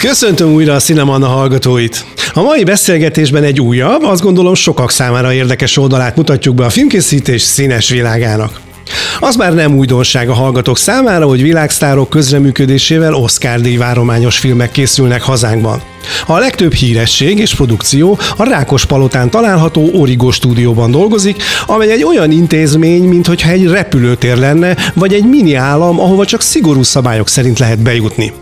Köszöntöm újra a Cinemanna hallgatóit! A mai beszélgetésben egy újabb, azt gondolom sokak számára érdekes oldalát mutatjuk be a filmkészítés színes világának. Az már nem újdonság a hallgatók számára, hogy világsztárok közreműködésével Oscar díj várományos filmek készülnek hazánkban. A legtöbb híresség és produkció a Rákos Palotán található Origo stúdióban dolgozik, amely egy olyan intézmény, mintha egy repülőtér lenne, vagy egy mini állam, ahova csak szigorú szabályok szerint lehet bejutni.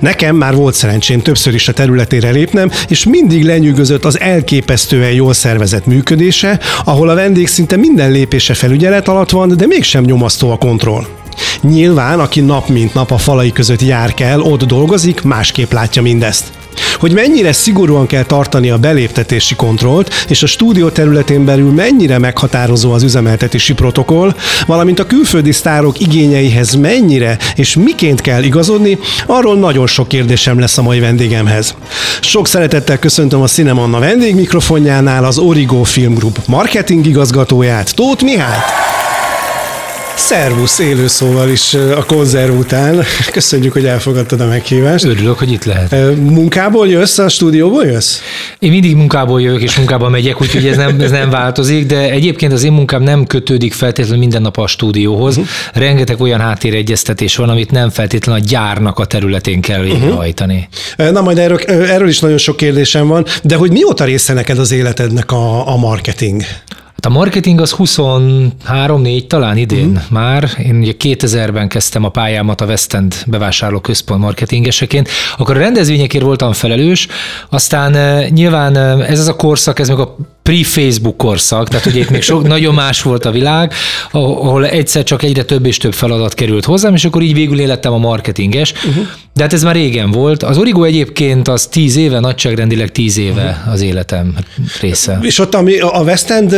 Nekem már volt szerencsém többször is a területére lépnem, és mindig lenyűgözött az elképesztően jól szervezett működése, ahol a vendég szinte minden lépése felügyelet alatt van, de mégsem nyomasztó a kontroll. Nyilván, aki nap mint nap a falai között jár kell, ott dolgozik, másképp látja mindezt. Hogy mennyire szigorúan kell tartani a beléptetési kontrollt, és a stúdió területén belül mennyire meghatározó az üzemeltetési protokoll, valamint a külföldi sztárok igényeihez mennyire és miként kell igazodni, arról nagyon sok kérdésem lesz a mai vendégemhez. Sok szeretettel köszöntöm a Cinemanna vendégmikrofonjánál az Origo Film Group marketing igazgatóját, Tóth Mihályt. Szervusz élő szóval is a konzerv után. Köszönjük, hogy elfogadtad a meghívást. Örülök, hogy itt lehet. Munkából jössz, a stúdióból jössz? Én mindig munkából jövök, és munkába megyek, úgyhogy ez nem, ez nem változik, de egyébként az én munkám nem kötődik feltétlenül minden nap a stúdióhoz. Uh-huh. Rengeteg olyan háttéregyeztetés van, amit nem feltétlenül a gyárnak a területén kell mhm. végrehajtani. Uh-huh. Na majd erről, erről is nagyon sok kérdésem van, de hogy mióta része neked az életednek a, a marketing? A marketing az 23-4 talán idén uh-huh. már. Én ugye 2000-ben kezdtem a pályámat a West End bevásárló központ marketingeseként. Akkor a rendezvényekért voltam felelős, aztán uh, nyilván uh, ez az a korszak, ez meg a pre-Facebook korszak, tehát ugye itt még sok, nagyon más volt a világ, ahol egyszer csak egyre több és több feladat került hozzám, és akkor így végül élettem a marketinges. Uh-huh. De hát ez már régen volt. Az Origo egyébként az tíz éve, nagyságrendileg tíz éve uh-huh. az életem része. És ott ami a West End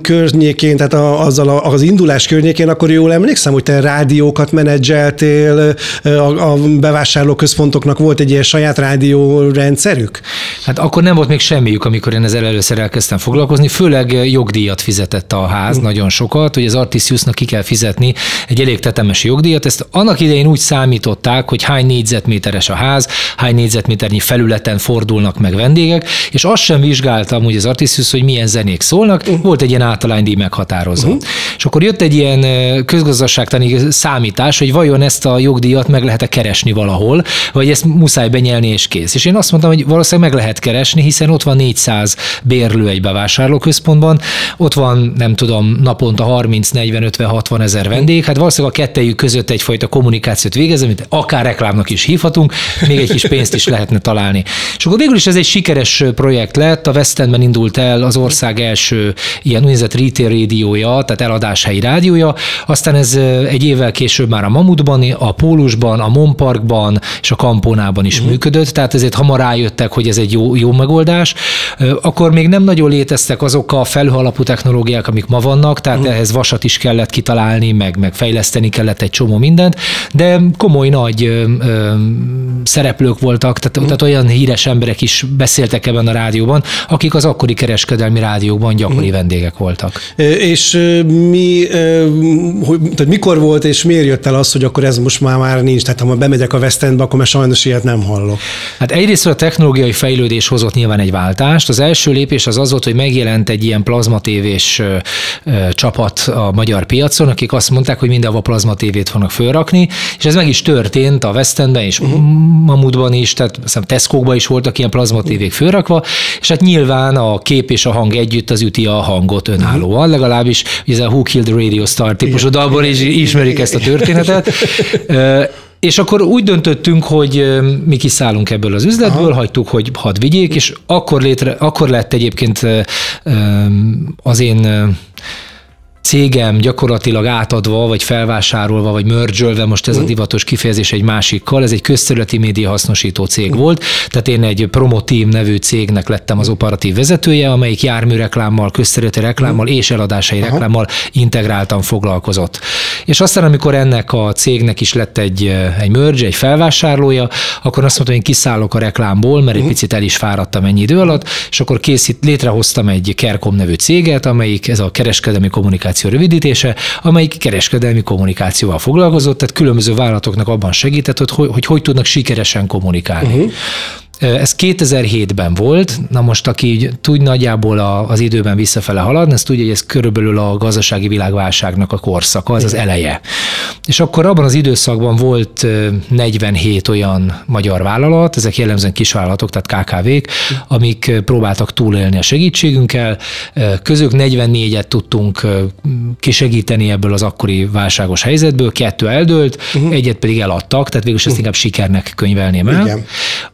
környékén, tehát azzal az indulás környékén, akkor jól emlékszem, hogy te rádiókat menedzseltél, a, a bevásárlóközpontoknak volt egy ilyen saját rádiórendszerük? Hát akkor nem volt még semmiük, amikor én ezzel először elkezdtem elkezdtem foglalkozni, főleg jogdíjat fizetett a ház, mm. nagyon sokat, hogy az Artisiusnak ki kell fizetni egy elég tetemes jogdíjat. Ezt annak idején úgy számították, hogy hány négyzetméteres a ház, hány négyzetméternyi felületen fordulnak meg vendégek, és azt sem vizsgáltam hogy az Artisius, hogy milyen zenék szólnak, mm. volt egy ilyen általánydíj meghatározó. Mm. És akkor jött egy ilyen közgazdaságtani számítás, hogy vajon ezt a jogdíjat meg lehet-e keresni valahol, vagy ezt muszáj benyelni és kész. És én azt mondtam, hogy valószínűleg meg lehet keresni, hiszen ott van 400 bérlő egy bevásárlóközpontban, ott van, nem tudom, naponta 30, 40, 50, 60 ezer vendég, hát valószínűleg a kettejük között egyfajta kommunikációt végez, amit akár reklámnak is hívhatunk, még egy kis pénzt is lehetne találni. És akkor végül is ez egy sikeres projekt lett, a West Endben indult el az ország első ilyen úgynevezett retail rádiója, tehát eladáshelyi rádiója, aztán ez egy évvel később már a Mamutban, a Pólusban, a Monparkban és a Kampónában is uh-huh. működött, tehát ezért hamar rájöttek, hogy ez egy jó, jó megoldás. Akkor még nem nagyon léteztek azok a felhőalapú technológiák, amik ma vannak, tehát uh-huh. ehhez vasat is kellett kitalálni, meg, meg fejleszteni kellett egy csomó mindent, de komoly nagy ö, ö, szereplők voltak, tehát, uh-huh. tehát olyan híres emberek is beszéltek ebben a rádióban, akik az akkori kereskedelmi rádiókban gyakori uh-huh. vendégek voltak. És mi, tehát mikor volt és miért jött el az, hogy akkor ez most már már nincs, tehát ha bemegyek a West Endbe, akkor már sajnos ilyet nem hallok. Hát egyrészt a technológiai fejlődés hozott nyilván egy váltást. Az első lépés az az volt, hogy megjelent egy ilyen plazmatévés csapat a magyar piacon, akik azt mondták, hogy mindenhol plazmatévét fognak fölrakni, és ez meg is történt a West Endben és uh-huh. Mamutban is, tehát Tesco-ban is voltak ilyen plazmatévék fölrakva, és hát nyilván a kép és a hang együtt az üti a hangot önállóan, uh-huh. legalábbis ez a Who Killed Radio Star típusú dalból is ismerik ezt a történetet. És akkor úgy döntöttünk, hogy mi kiszállunk ebből az üzletből, Aha. hagytuk, hogy hadd vigyék, és akkor, létre, akkor lett egyébként az én cégem gyakorlatilag átadva, vagy felvásárolva, vagy mergelve, most ez a divatos kifejezés egy másikkal, ez egy közterületi média hasznosító cég volt, tehát én egy Promoteam nevű cégnek lettem az operatív vezetője, amelyik járműreklámmal, közterületi reklámmal és eladásai Aha. reklámmal integráltan foglalkozott. És aztán, amikor ennek a cégnek is lett egy, egy merge, egy felvásárlója, akkor azt mondtam, hogy én kiszállok a reklámból, mert egy picit el is fáradtam ennyi idő alatt, és akkor készít, létrehoztam egy Kerkom nevű céget, amelyik ez a kereskedelmi kommunikáció kommunikáció rövidítése, amelyik kereskedelmi kommunikációval foglalkozott, tehát különböző vállalatoknak abban segített, hogy hogy, hogy, tudnak sikeresen kommunikálni. Uh-huh. Ez 2007-ben volt, na most aki így tud nagyjából az időben visszafele haladni, ez tudja, hogy ez körülbelül a gazdasági világválságnak a korszaka, az az eleje. És akkor abban az időszakban volt 47 olyan magyar vállalat, ezek jellemzően kisvállalatok, tehát KKV-k, amik próbáltak túlélni a segítségünkkel. Közük 44-et tudtunk kisegíteni ebből az akkori válságos helyzetből, kettő eldőlt, uh-huh. egyet pedig eladtak, tehát végül ezt uh-huh. inkább sikernek könyvelném el. Igen.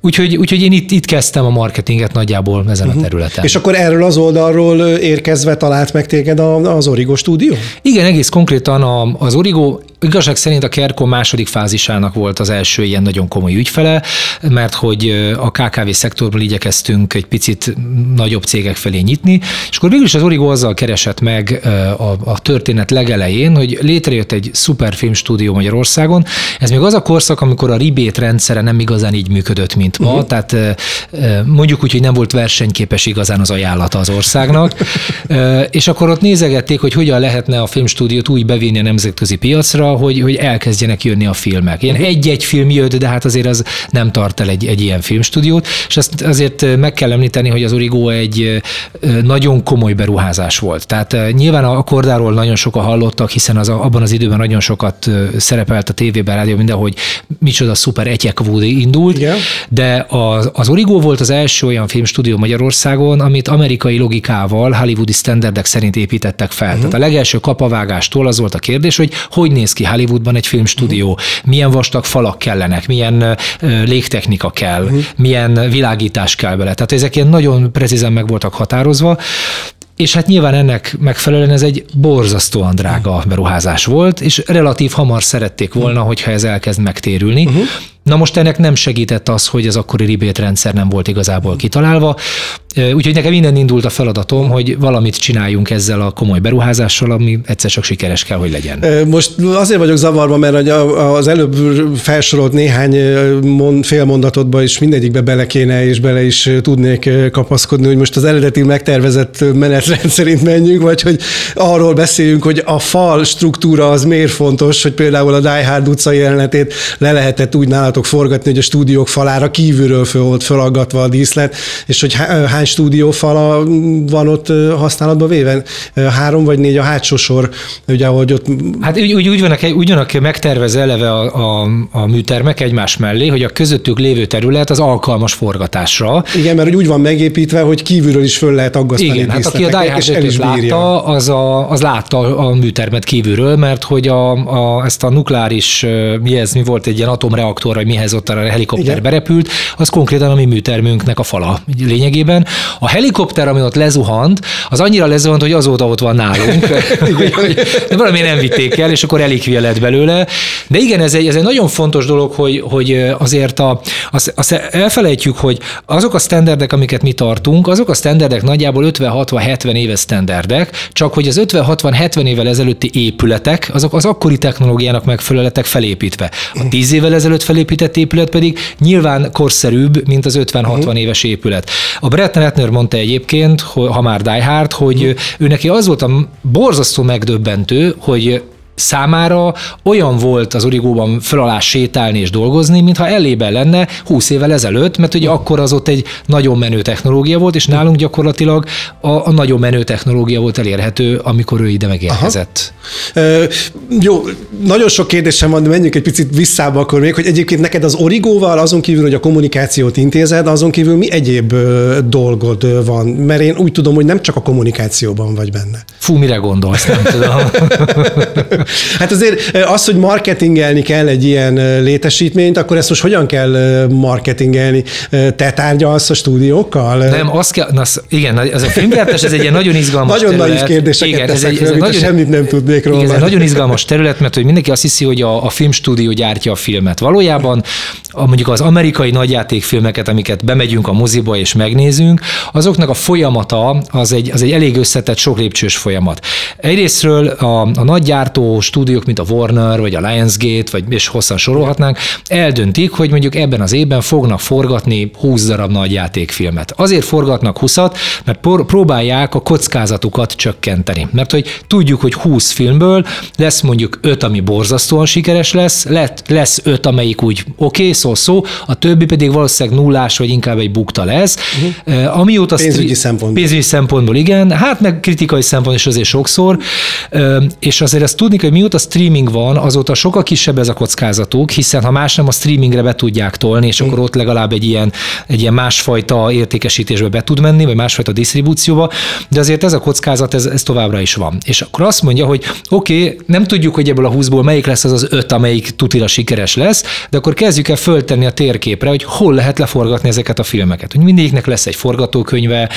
Úgyhogy, úgyhogy én itt, itt kezdtem a marketinget nagyjából ezen uh-huh. a területen. És akkor erről az oldalról érkezve talált meg téged az Origo stúdió? Igen, egész konkrétan az Origo Igazság szerint a Kerko második fázisának volt az első ilyen nagyon komoly ügyfele, mert hogy a KKV szektorból igyekeztünk egy picit nagyobb cégek felé nyitni, és akkor végül is az Origo azzal keresett meg a, a történet legelején, hogy létrejött egy szuper filmstúdió Magyarországon. Ez még az a korszak, amikor a ribét rendszere nem igazán így működött, mint ma, uh-huh. tehát mondjuk úgy, hogy nem volt versenyképes igazán az ajánlata az országnak, és akkor ott nézegették, hogy hogyan lehetne a filmstúdiót úgy bevinni a nemzetközi piacra, hogy, hogy elkezdjenek jönni a filmek. Ilyen egy-egy film jött, de hát azért az nem tart el egy, egy ilyen filmstúdiót, és azt azért meg kell említeni, hogy az Origo egy nagyon komoly beruházás volt. Tehát nyilván a kordáról nagyon sokan hallottak, hiszen az, abban az időben nagyon sokat szerepelt a tévében, rádió mindenhogy micsoda szuper Etyek Woody indult, Igen. de az, az Origo volt az első olyan filmstúdió Magyarországon, amit amerikai logikával, hollywoodi standardek szerint építettek fel. Uh-huh. Tehát a legelső kapavágástól az volt a kérdés, hogy hogy néz ki Hollywoodban egy filmstúdió, uh-huh. milyen vastag falak kellenek, milyen légtechnika kell, uh-huh. milyen világítás kell bele. Tehát ezek ilyen nagyon precízen meg voltak határozva, és hát nyilván ennek megfelelően ez egy borzasztóan drága beruházás volt, és relatív hamar szerették volna, hogyha ez elkezd megtérülni. Uh-huh. Na most ennek nem segített az, hogy az akkori ribét rendszer nem volt igazából kitalálva, úgyhogy nekem innen indult a feladatom, hogy valamit csináljunk ezzel a komoly beruházással, ami egyszer csak sikeres kell, hogy legyen. Most azért vagyok zavarva, mert az előbb felsorolt néhány félmondatotba is mindegyikbe bele kéne, és bele is tudnék kapaszkodni, hogy most az eredeti megtervezett menetrend szerint menjünk, vagy hogy arról beszéljünk, hogy a fal struktúra az miért fontos, hogy például a Die Hard utcai jelenetét le lehetett úgy nálatok tudtátok forgatni, hogy a stúdiók falára kívülről föl volt fölaggatva a díszlet, és hogy hány stúdiófala van ott használatba véve? Három vagy négy a hátsó sor, ugye, hogy ott... Hát úgy, úgy, úgy, vannak, úgy vannak megtervezve eleve a, a, a műtermek egymás mellé, hogy a közöttük lévő terület az alkalmas forgatásra. Igen, mert úgy van megépítve, hogy kívülről is föl lehet aggasztani Igen, hát aki a Die Hard látta, az, a, az látta a műtermet kívülről, mert hogy a, a, ezt a nukleáris, mi ez, mi volt egy ilyen atomreaktor, vagy mihez ott a helikopter Igen. berepült, az konkrétan a mi műtermünknek a fala lényegében. A helikopter, ami ott lezuhant, az annyira lezuhant, hogy azóta ott van nálunk. de valami nem vitték el, és akkor elikvia lett belőle. De igen, ez egy, ez egy nagyon fontos dolog, hogy, hogy azért a, az, az elfelejtjük, hogy azok a standardek, amiket mi tartunk, azok a standardek nagyjából 50-60-70 éves standardek, csak hogy az 50-60-70 évvel ezelőtti épületek, azok az akkori technológiának megfelelőek felépítve. A 10 évvel ezelőtt felépített épített épület pedig nyilván korszerűbb, mint az 50-60 uh-huh. éves épület. A Brett Ratner mondta egyébként, ha már Die Hard, hogy uh-huh. ő neki az volt a borzasztó megdöbbentő, hogy számára olyan volt az origóban föl alá sétálni és dolgozni, mintha elében lenne 20 évvel ezelőtt, mert ugye akkor az ott egy nagyon menő technológia volt, és nálunk gyakorlatilag a, a nagyon menő technológia volt elérhető, amikor ő ide megérkezett. E, jó, nagyon sok kérdésem van, de menjünk egy picit visszába akkor még, hogy egyébként neked az origóval, azon kívül, hogy a kommunikációt intézed, azon kívül mi egyéb dolgod van? Mert én úgy tudom, hogy nem csak a kommunikációban vagy benne. Fú, mire gondolsz, nem tudom. Hát azért az, hogy marketingelni kell egy ilyen létesítményt, akkor ezt most hogyan kell marketingelni? Te tárgyalsz a stúdiókkal? Nem, az kell, na, igen, az a filmgyártás, ez egy ilyen nagyon izgalmas nagyon terület. Nagy kérdéseket igen, ez egy, ez nagyon, semmit nem tudnék róla. Igen, ez egy nagyon izgalmas terület, mert hogy mindenki azt hiszi, hogy a, a filmstúdió gyártja a filmet. Valójában a, mondjuk az amerikai nagyjátékfilmeket, amiket bemegyünk a moziba és megnézünk, azoknak a folyamata az egy, az egy elég összetett, sok lépcsős folyamat. Egyrésztről a, a nagygyártó stúdiók, mint a Warner, vagy a Lionsgate, vagy és hosszan sorolhatnánk, eldöntik, hogy mondjuk ebben az évben fognak forgatni 20 darab nagy játékfilmet. Azért forgatnak 20-at, mert próbálják a kockázatukat csökkenteni. Mert hogy tudjuk, hogy 20 filmből lesz mondjuk 5, ami borzasztóan sikeres lesz, lesz 5, amelyik úgy oké, okay, szó-szó, a többi pedig valószínűleg nullás, vagy inkább egy bukta lesz. Uh-huh. Amióta pénzügyi szempontból. Pénzügyi szempontból, igen. Hát meg kritikai szempontból is azért sokszor. És azért azt tudni, hogy mióta streaming van, azóta sokkal kisebb ez a kockázatuk, hiszen ha más nem a streamingre be tudják tolni, és akkor ott legalább egy ilyen, egy ilyen másfajta értékesítésbe be tud menni, vagy másfajta disztribúcióba, de azért ez a kockázat, ez, ez továbbra is van. És akkor azt mondja, hogy oké, okay, nem tudjuk, hogy ebből a 20-ból melyik lesz az az öt, amelyik tutira sikeres lesz, de akkor kezdjük el föltenni a térképre, hogy hol lehet leforgatni ezeket a filmeket. Hogy mindegyiknek lesz egy forgatókönyve,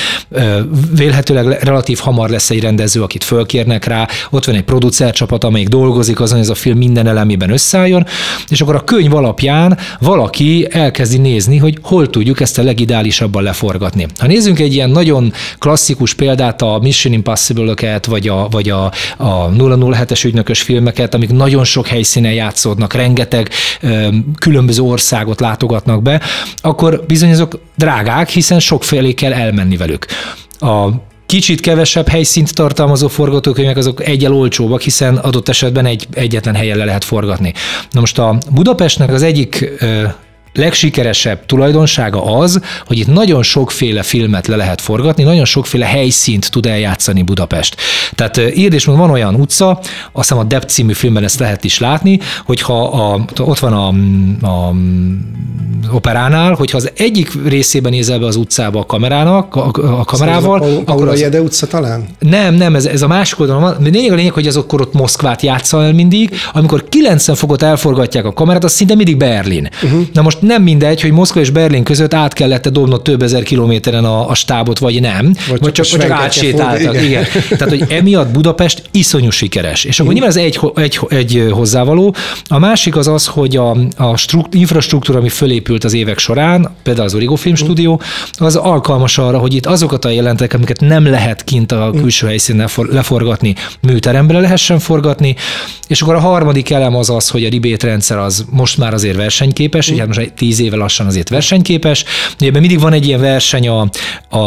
vélhetőleg relatív hamar lesz egy rendező, akit fölkérnek rá, ott van egy producercsapat, amelyik dolgozik azon, hogy ez a film minden elemében összeálljon, és akkor a könyv alapján valaki elkezdi nézni, hogy hol tudjuk ezt a legideálisabban leforgatni. Ha nézzünk egy ilyen nagyon klasszikus példát, a Mission Impossible-öket, vagy a, vagy a, a 007-es ügynökös filmeket, amik nagyon sok helyszínen játszódnak, rengeteg ö, különböző országot látogatnak be, akkor bizony azok drágák, hiszen sokfélé kell elmenni velük. A kicsit kevesebb helyszínt tartalmazó forgatókönyvek azok egyel olcsóbbak, hiszen adott esetben egy egyetlen helyen le lehet forgatni. Na most a Budapestnek az egyik legsikeresebb tulajdonsága az, hogy itt nagyon sokféle filmet le lehet forgatni, nagyon sokféle helyszínt tud eljátszani Budapest. Tehát írd és van olyan utca, azt hiszem a Depp című filmben ezt lehet is látni, hogyha a, ott van a, a operánál, hogyha az egyik részében nézel be az utcába a kamerának, a, a kamerával, szóval a akkor az... Jede utca talán? Nem, nem, ez, ez a másik oldalon van. Lényeg a lényeg, hogy az akkor ott Moszkvát játsza el mindig, amikor 90 fokot elforgatják a kamerát, az szinte mindig Berlin. Uh-huh. Na most nem mindegy, hogy Moszkva és Berlin között át kellett dobnod több ezer kilométeren a, a stábot, vagy nem, vagy, vagy csak, csak, csak átsétáltak. Igen. igen. Tehát, hogy emiatt Budapest iszonyú sikeres. És akkor nyilván ez egy, egy, egy hozzávaló. A másik az az, hogy a, a strukt, infrastruktúra, ami fölépült az évek során, például az Origo Film Studio, az alkalmas arra, hogy itt azokat a jelentek, amiket nem lehet kint a külső helyszínen leforgatni, műterembre lehessen forgatni, és akkor a harmadik elem az az, hogy a ribét rendszer az most már azért versenyképes, mm. hát most tíz éve lassan azért versenyképes. Ebben mindig van egy ilyen verseny a, a,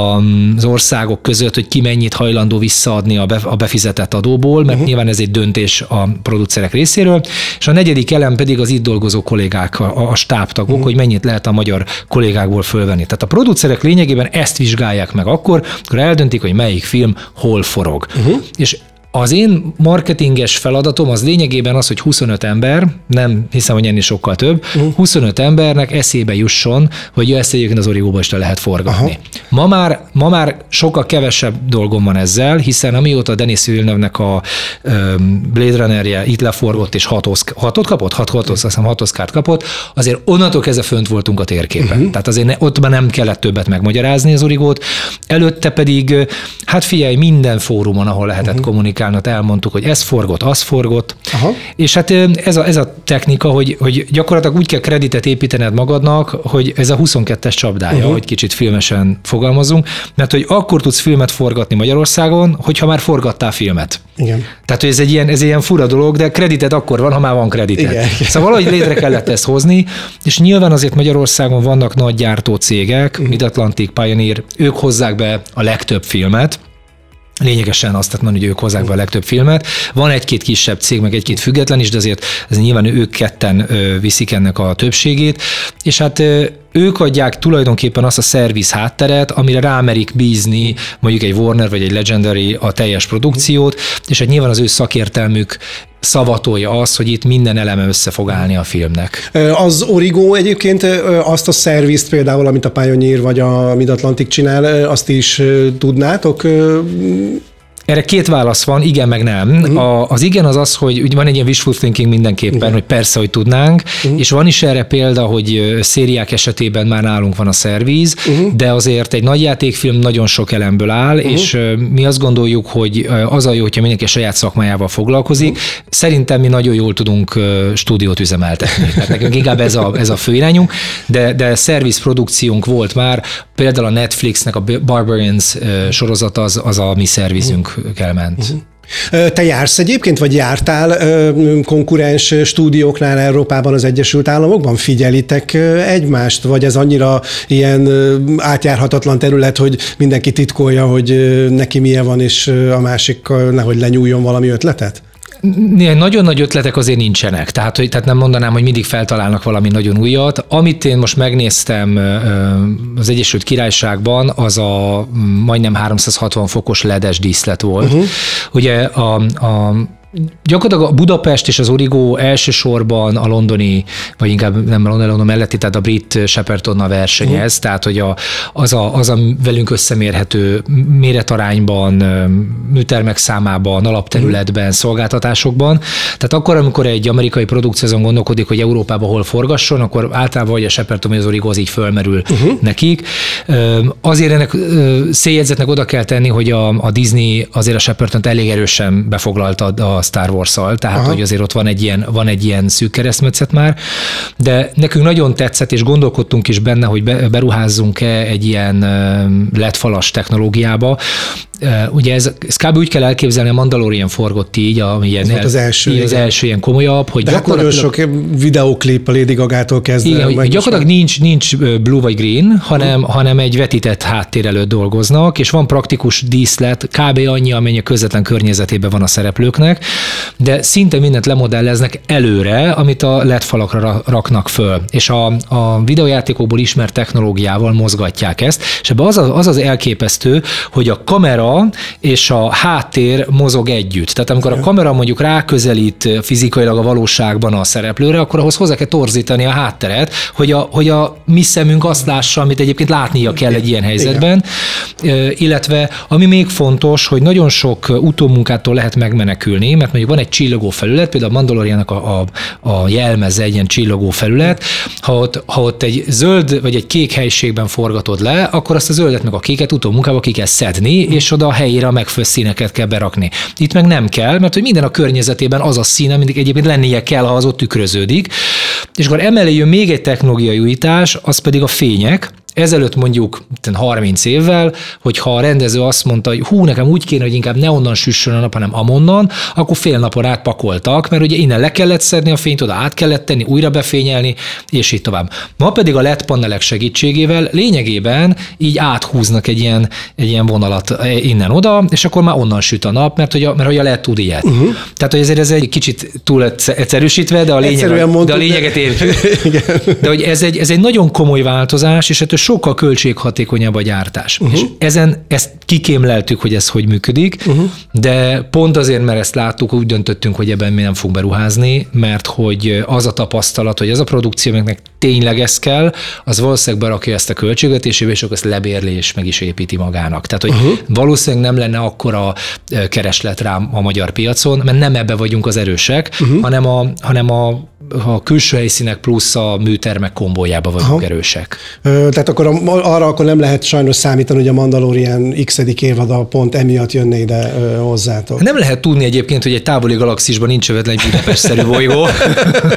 az országok között, hogy ki mennyit hajlandó visszaadni a, be, a befizetett adóból, mert uh-huh. nyilván ez egy döntés a producerek részéről. És a negyedik elem pedig az itt dolgozó kollégák, a, a stábtagok, uh-huh. hogy mennyit lehet a magyar kollégákból fölvenni. Tehát a producerek lényegében ezt vizsgálják meg akkor, akkor eldöntik, hogy melyik film hol forog. Uh-huh. És az én marketinges feladatom az lényegében az, hogy 25 ember, nem hiszem, hogy ennél sokkal több, uh-huh. 25 embernek eszébe jusson, hogy ezt egyébként az Origóba is le lehet forgatni. Ma már, ma már sokkal kevesebb dolgom van ezzel, hiszen amióta Denis Villeneuve-nek a Blade Runner-je itt leforgott és hat, oszk- hatot kapott, hat, hat, azt hiszem hat oszkárt kapott, azért onnantól kezdve fönt voltunk a térképen. Uh-huh. Tehát azért ne, ott már nem kellett többet megmagyarázni az Origót. Előtte pedig, hát figyelj, minden fórumon, ahol lehetett uh-huh. kommunikálni, vizsgálat elmondtuk, hogy ez forgott, az forgott, Aha. és hát ez a, ez a technika, hogy, hogy gyakorlatilag úgy kell kreditet építened magadnak, hogy ez a 22-es csapdája, uh-huh. hogy kicsit filmesen fogalmazunk, mert hogy akkor tudsz filmet forgatni Magyarországon, hogyha már forgattál filmet. Igen. Tehát, hogy ez egy ilyen, ez egy ilyen fura dolog, de kreditet akkor van, ha már van kreditet. Igen. Szóval valahogy létre kellett ezt hozni, és nyilván azért Magyarországon vannak nagy gyártó cégek, uh-huh. Mid-Atlantic, Pioneer, ők hozzák be a legtöbb filmet, lényegesen azt tehát mondani, ők hozzák be a legtöbb filmet. Van egy-két kisebb cég, meg egy-két független is, de azért ez nyilván ők ketten viszik ennek a többségét, és hát ők adják tulajdonképpen azt a szerviz hátteret, amire rámerik bízni mondjuk egy Warner vagy egy Legendary a teljes produkciót, és hát nyilván az ő szakértelmük szavatolja az, hogy itt minden eleme össze fog állni a filmnek. Az Origo egyébként azt a szervizt például, amit a Pioneer vagy a Mid-Atlantic csinál, azt is tudnátok erre két válasz van, igen, meg nem. Uh-huh. A, az igen az az, hogy úgy van egy ilyen wishful thinking mindenképpen, uh-huh. hogy persze, hogy tudnánk, uh-huh. és van is erre példa, hogy szériák esetében már nálunk van a szervíz, uh-huh. de azért egy nagy játékfilm nagyon sok elemből áll, uh-huh. és mi azt gondoljuk, hogy az a jó, hogyha mindenki a saját szakmájával foglalkozik. Uh-huh. Szerintem mi nagyon jól tudunk stúdiót üzemeltetni. Tehát nekünk inkább ez a, ez a fő irányunk, de, de szerviz produkciónk volt már, például a Netflixnek a Barbarians sorozat az, az a mi szervizünk elment. Uh-huh. Te jársz egyébként, vagy jártál konkurens stúdióknál Európában, az Egyesült Államokban? Figyelitek egymást, vagy ez annyira ilyen átjárhatatlan terület, hogy mindenki titkolja, hogy neki milyen van, és a másik nehogy lenyúljon valami ötletet? Nagyon nagy ötletek azért nincsenek, tehát, hogy, tehát nem mondanám, hogy mindig feltalálnak valami nagyon újat. Amit én most megnéztem az Egyesült Királyságban, az a majdnem 360 fokos ledes díszlet volt. Uh-huh. Ugye a, a Gyakorlatilag a Budapest és az Origo elsősorban a londoni, vagy inkább nem a londoni, London melletti, tehát a brit Sheppertonnal versenyez, uh. tehát hogy a, az, a, az a velünk összemérhető méretarányban, műtermek számában, alapterületben, uh. szolgáltatásokban. Tehát akkor, amikor egy amerikai produkció azon gondolkodik, hogy Európában hol forgasson, akkor általában vagy a Shepperton vagy az Origo az így fölmerül uh-huh. nekik. Azért ennek széljegyzetnek oda kell tenni, hogy a, a Disney azért a shepperton elég erősen befoglalta a Star Wars-szal, tehát Aha. hogy azért ott van egy, ilyen, van egy ilyen szűk keresztmetszet már, de nekünk nagyon tetszett, és gondolkodtunk is benne, hogy beruházzunk-e egy ilyen letfalas technológiába, Ugye ez, ez kb. úgy kell elképzelni, a Mandalorian forgott így, ami ilyen, el, az első, így az első ilyen komolyabb, hogy De hát nagyon sok videóklip a Lady Gaga-tól kezdve. Igen, hogy gyakorlatilag nincs, nincs blue vagy green, hanem, hmm. hanem egy vetített háttér előtt dolgoznak, és van praktikus díszlet, kb. annyi, amennyi a közvetlen környezetében van a szereplőknek, de szinte mindent lemodelleznek előre, amit a LED falakra raknak föl. És a, a videójátékokból ismert technológiával mozgatják ezt, és ebbe az, az az elképesztő, hogy a kamera és a háttér mozog együtt. Tehát amikor a kamera mondjuk ráközelít fizikailag a valóságban a szereplőre, akkor ahhoz hozzá kell torzítani a hátteret, hogy a, hogy a mi szemünk azt lássa, amit egyébként látnia kell egy ilyen helyzetben. Igen. Illetve ami még fontos, hogy nagyon sok utómunkától lehet megmenekülni, mert mondjuk van egy csillogó felület, például a Mandalorianak a, a, a jelmeze egy ilyen csillogó felület, ha ott, ha ott egy zöld vagy egy kék helységben forgatod le, akkor azt a zöldet meg a kéket utómunkába ki kell szedni, és oda a helyére a megfelelő színeket kell berakni. Itt meg nem kell, mert hogy minden a környezetében az a színe, mindig egyébként lennie kell, ha az ott tükröződik. És akkor emellé jön még egy technológiai újítás, az pedig a fények, Ezelőtt mondjuk 30 évvel, hogyha a rendező azt mondta, hogy hú, nekem úgy kéne, hogy inkább ne onnan süssön a nap, hanem amonnan, akkor fél napon átpakoltak, mert ugye innen le kellett szedni a fényt, oda át kellett tenni, újra befényelni, és így tovább. Ma pedig a LED panelek segítségével lényegében így áthúznak egy ilyen, egy ilyen vonalat innen oda, és akkor már onnan süt a nap, mert hogy a, mert hogy a LED tud ilyet. Uh-huh. Tehát, hogy ezért ez egy kicsit túl egyszerűsítve, de a, lényeg, de a lényeget értjük. De hogy ez egy, ez egy nagyon komoly változás, és ettől sokkal költséghatékonyabb a gyártás. Uh-huh. És ezen ezt kikémleltük, hogy ez hogy működik, uh-huh. de pont azért, mert ezt láttuk, úgy döntöttünk, hogy ebben mi nem fogunk beruházni, mert hogy az a tapasztalat, hogy ez a produkció, amiknek tényleg ez kell, az valószínűleg berakja ezt a költségvetésébe, és akkor ezt lebérli és meg is építi magának. Tehát, hogy uh-huh. valószínűleg nem lenne akkora kereslet rá a magyar piacon, mert nem ebbe vagyunk az erősek, uh-huh. hanem, a, hanem a a külső helyszínek plusz a műtermek kombójába vagyunk Aha. erősek. Ö, tehát akkor arra akkor nem lehet sajnos számítani, hogy a Mandalorian x évada pont emiatt jönne ide ö, hozzátok. Nem lehet tudni egyébként, hogy egy távoli galaxisban nincs övetlen egy Budapest-szerű bolygó.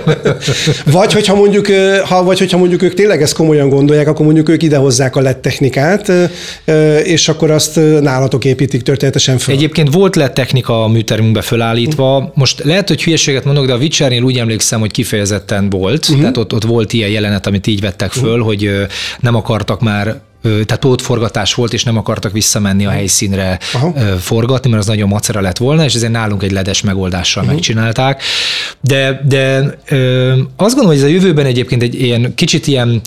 vagy, hogyha mondjuk, ha, vagy hogyha mondjuk ők tényleg ezt komolyan gondolják, akkor mondjuk ők idehozzák a LED technikát, és akkor azt nálatok építik történetesen fel. Egyébként volt LED technika a műtermünkbe fölállítva. Most lehet, hogy hülyeséget mondok, de a Witchernél úgy emlékszem, hogy kifejezetten volt, uh-huh. tehát ott, ott volt ilyen jelenet, amit így vettek föl, uh-huh. hogy nem akartak már tehát pótforgatás volt, és nem akartak visszamenni a helyszínre Aha. forgatni, mert az nagyon macera lett volna, és ezért nálunk egy ledes megoldással uh-huh. megcsinálták. De, de ö, azt gondolom, hogy ez a jövőben egyébként egy ilyen kicsit ilyen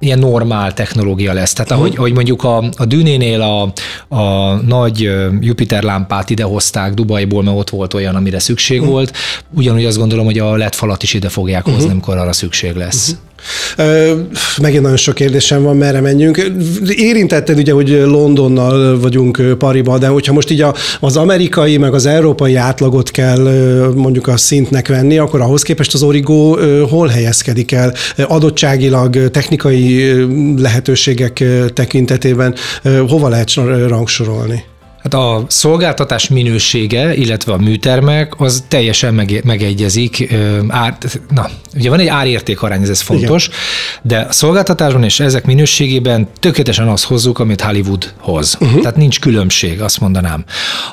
ilyen normál technológia lesz. Tehát ahogy, ahogy mondjuk a, a Dűnénél a, a nagy Jupiter lámpát idehozták Dubajból, mert ott volt olyan, amire szükség uh-huh. volt, ugyanúgy azt gondolom, hogy a LED falat is ide fogják hozni, uh-huh. amikor arra szükség lesz. Uh-huh. Megint nagyon sok kérdésem van, merre menjünk. Érintetted ugye, hogy Londonnal vagyunk pariba, de hogyha most így az amerikai, meg az európai átlagot kell mondjuk a szintnek venni, akkor ahhoz képest az Origo hol helyezkedik el adottságilag, technikai lehetőségek tekintetében, hova lehet rangsorolni? Hát a szolgáltatás minősége, illetve a műtermek, az teljesen meg, megegyezik. Ár, na, ugye van egy árérték arány, ez, ez fontos, Igen. de a szolgáltatásban és ezek minőségében tökéletesen azt hozzuk, amit Hollywood hoz. Uh-huh. Tehát nincs különbség, azt mondanám.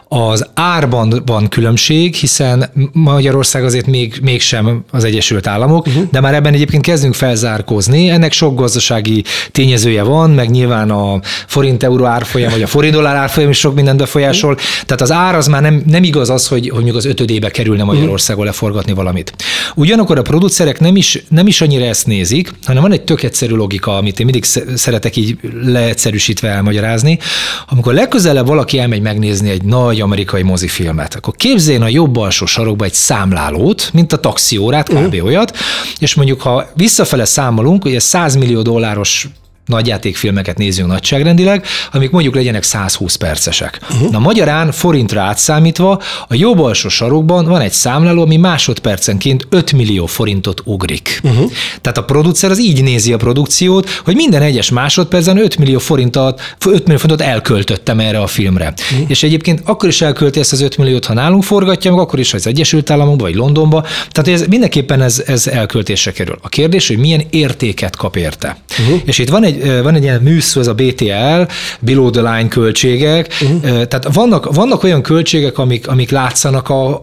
Az árban van különbség, hiszen Magyarország azért még, mégsem az Egyesült Államok, uh-huh. de már ebben egyébként kezdünk felzárkózni. Ennek sok gazdasági tényezője van, meg nyilván a forint-euró árfolyam, vagy a forint-dollár árfolyam is sok minden befolyásol. Tehát az ár az már nem, nem igaz az, hogy, hogy még az ötödébe kerülne Magyarországon leforgatni valamit. Ugyanakkor a producerek nem is, nem is annyira ezt nézik, hanem van egy tök egyszerű logika, amit én mindig szeretek így leegyszerűsítve elmagyarázni. Amikor legközelebb valaki elmegy megnézni egy nagy amerikai mozifilmet, akkor képzeljen a jobb alsó sarokba egy számlálót, mint a taxiórát, kb. Uh-huh. olyat, és mondjuk ha visszafele számolunk, hogy ez 100 millió dolláros nagyjátékfilmeket nézzünk nagyságrendileg, amik mondjuk legyenek 120 percesek. Uh-huh. Na magyarán forintra átszámítva a jobb alsó sarokban van egy számláló, ami másodpercenként 5 millió forintot ugrik. Uh-huh. Tehát a producer az így nézi a produkciót, hogy minden egyes másodpercen 5 millió forintot, 5 millió forintot elköltöttem erre a filmre. Uh-huh. És egyébként akkor is elkölti ezt az 5 milliót, ha nálunk forgatja, meg akkor is, ha az Egyesült Államokba vagy Londonba. Tehát ez, mindenképpen ez, ez elköltésre kerül. A kérdés, hogy milyen értéket kap érte. Uh-huh. És itt van egy egy, van egy ilyen műszó, ez a BTL, below the line költségek, uh-huh. tehát vannak, vannak olyan költségek, amik, amik látszanak a,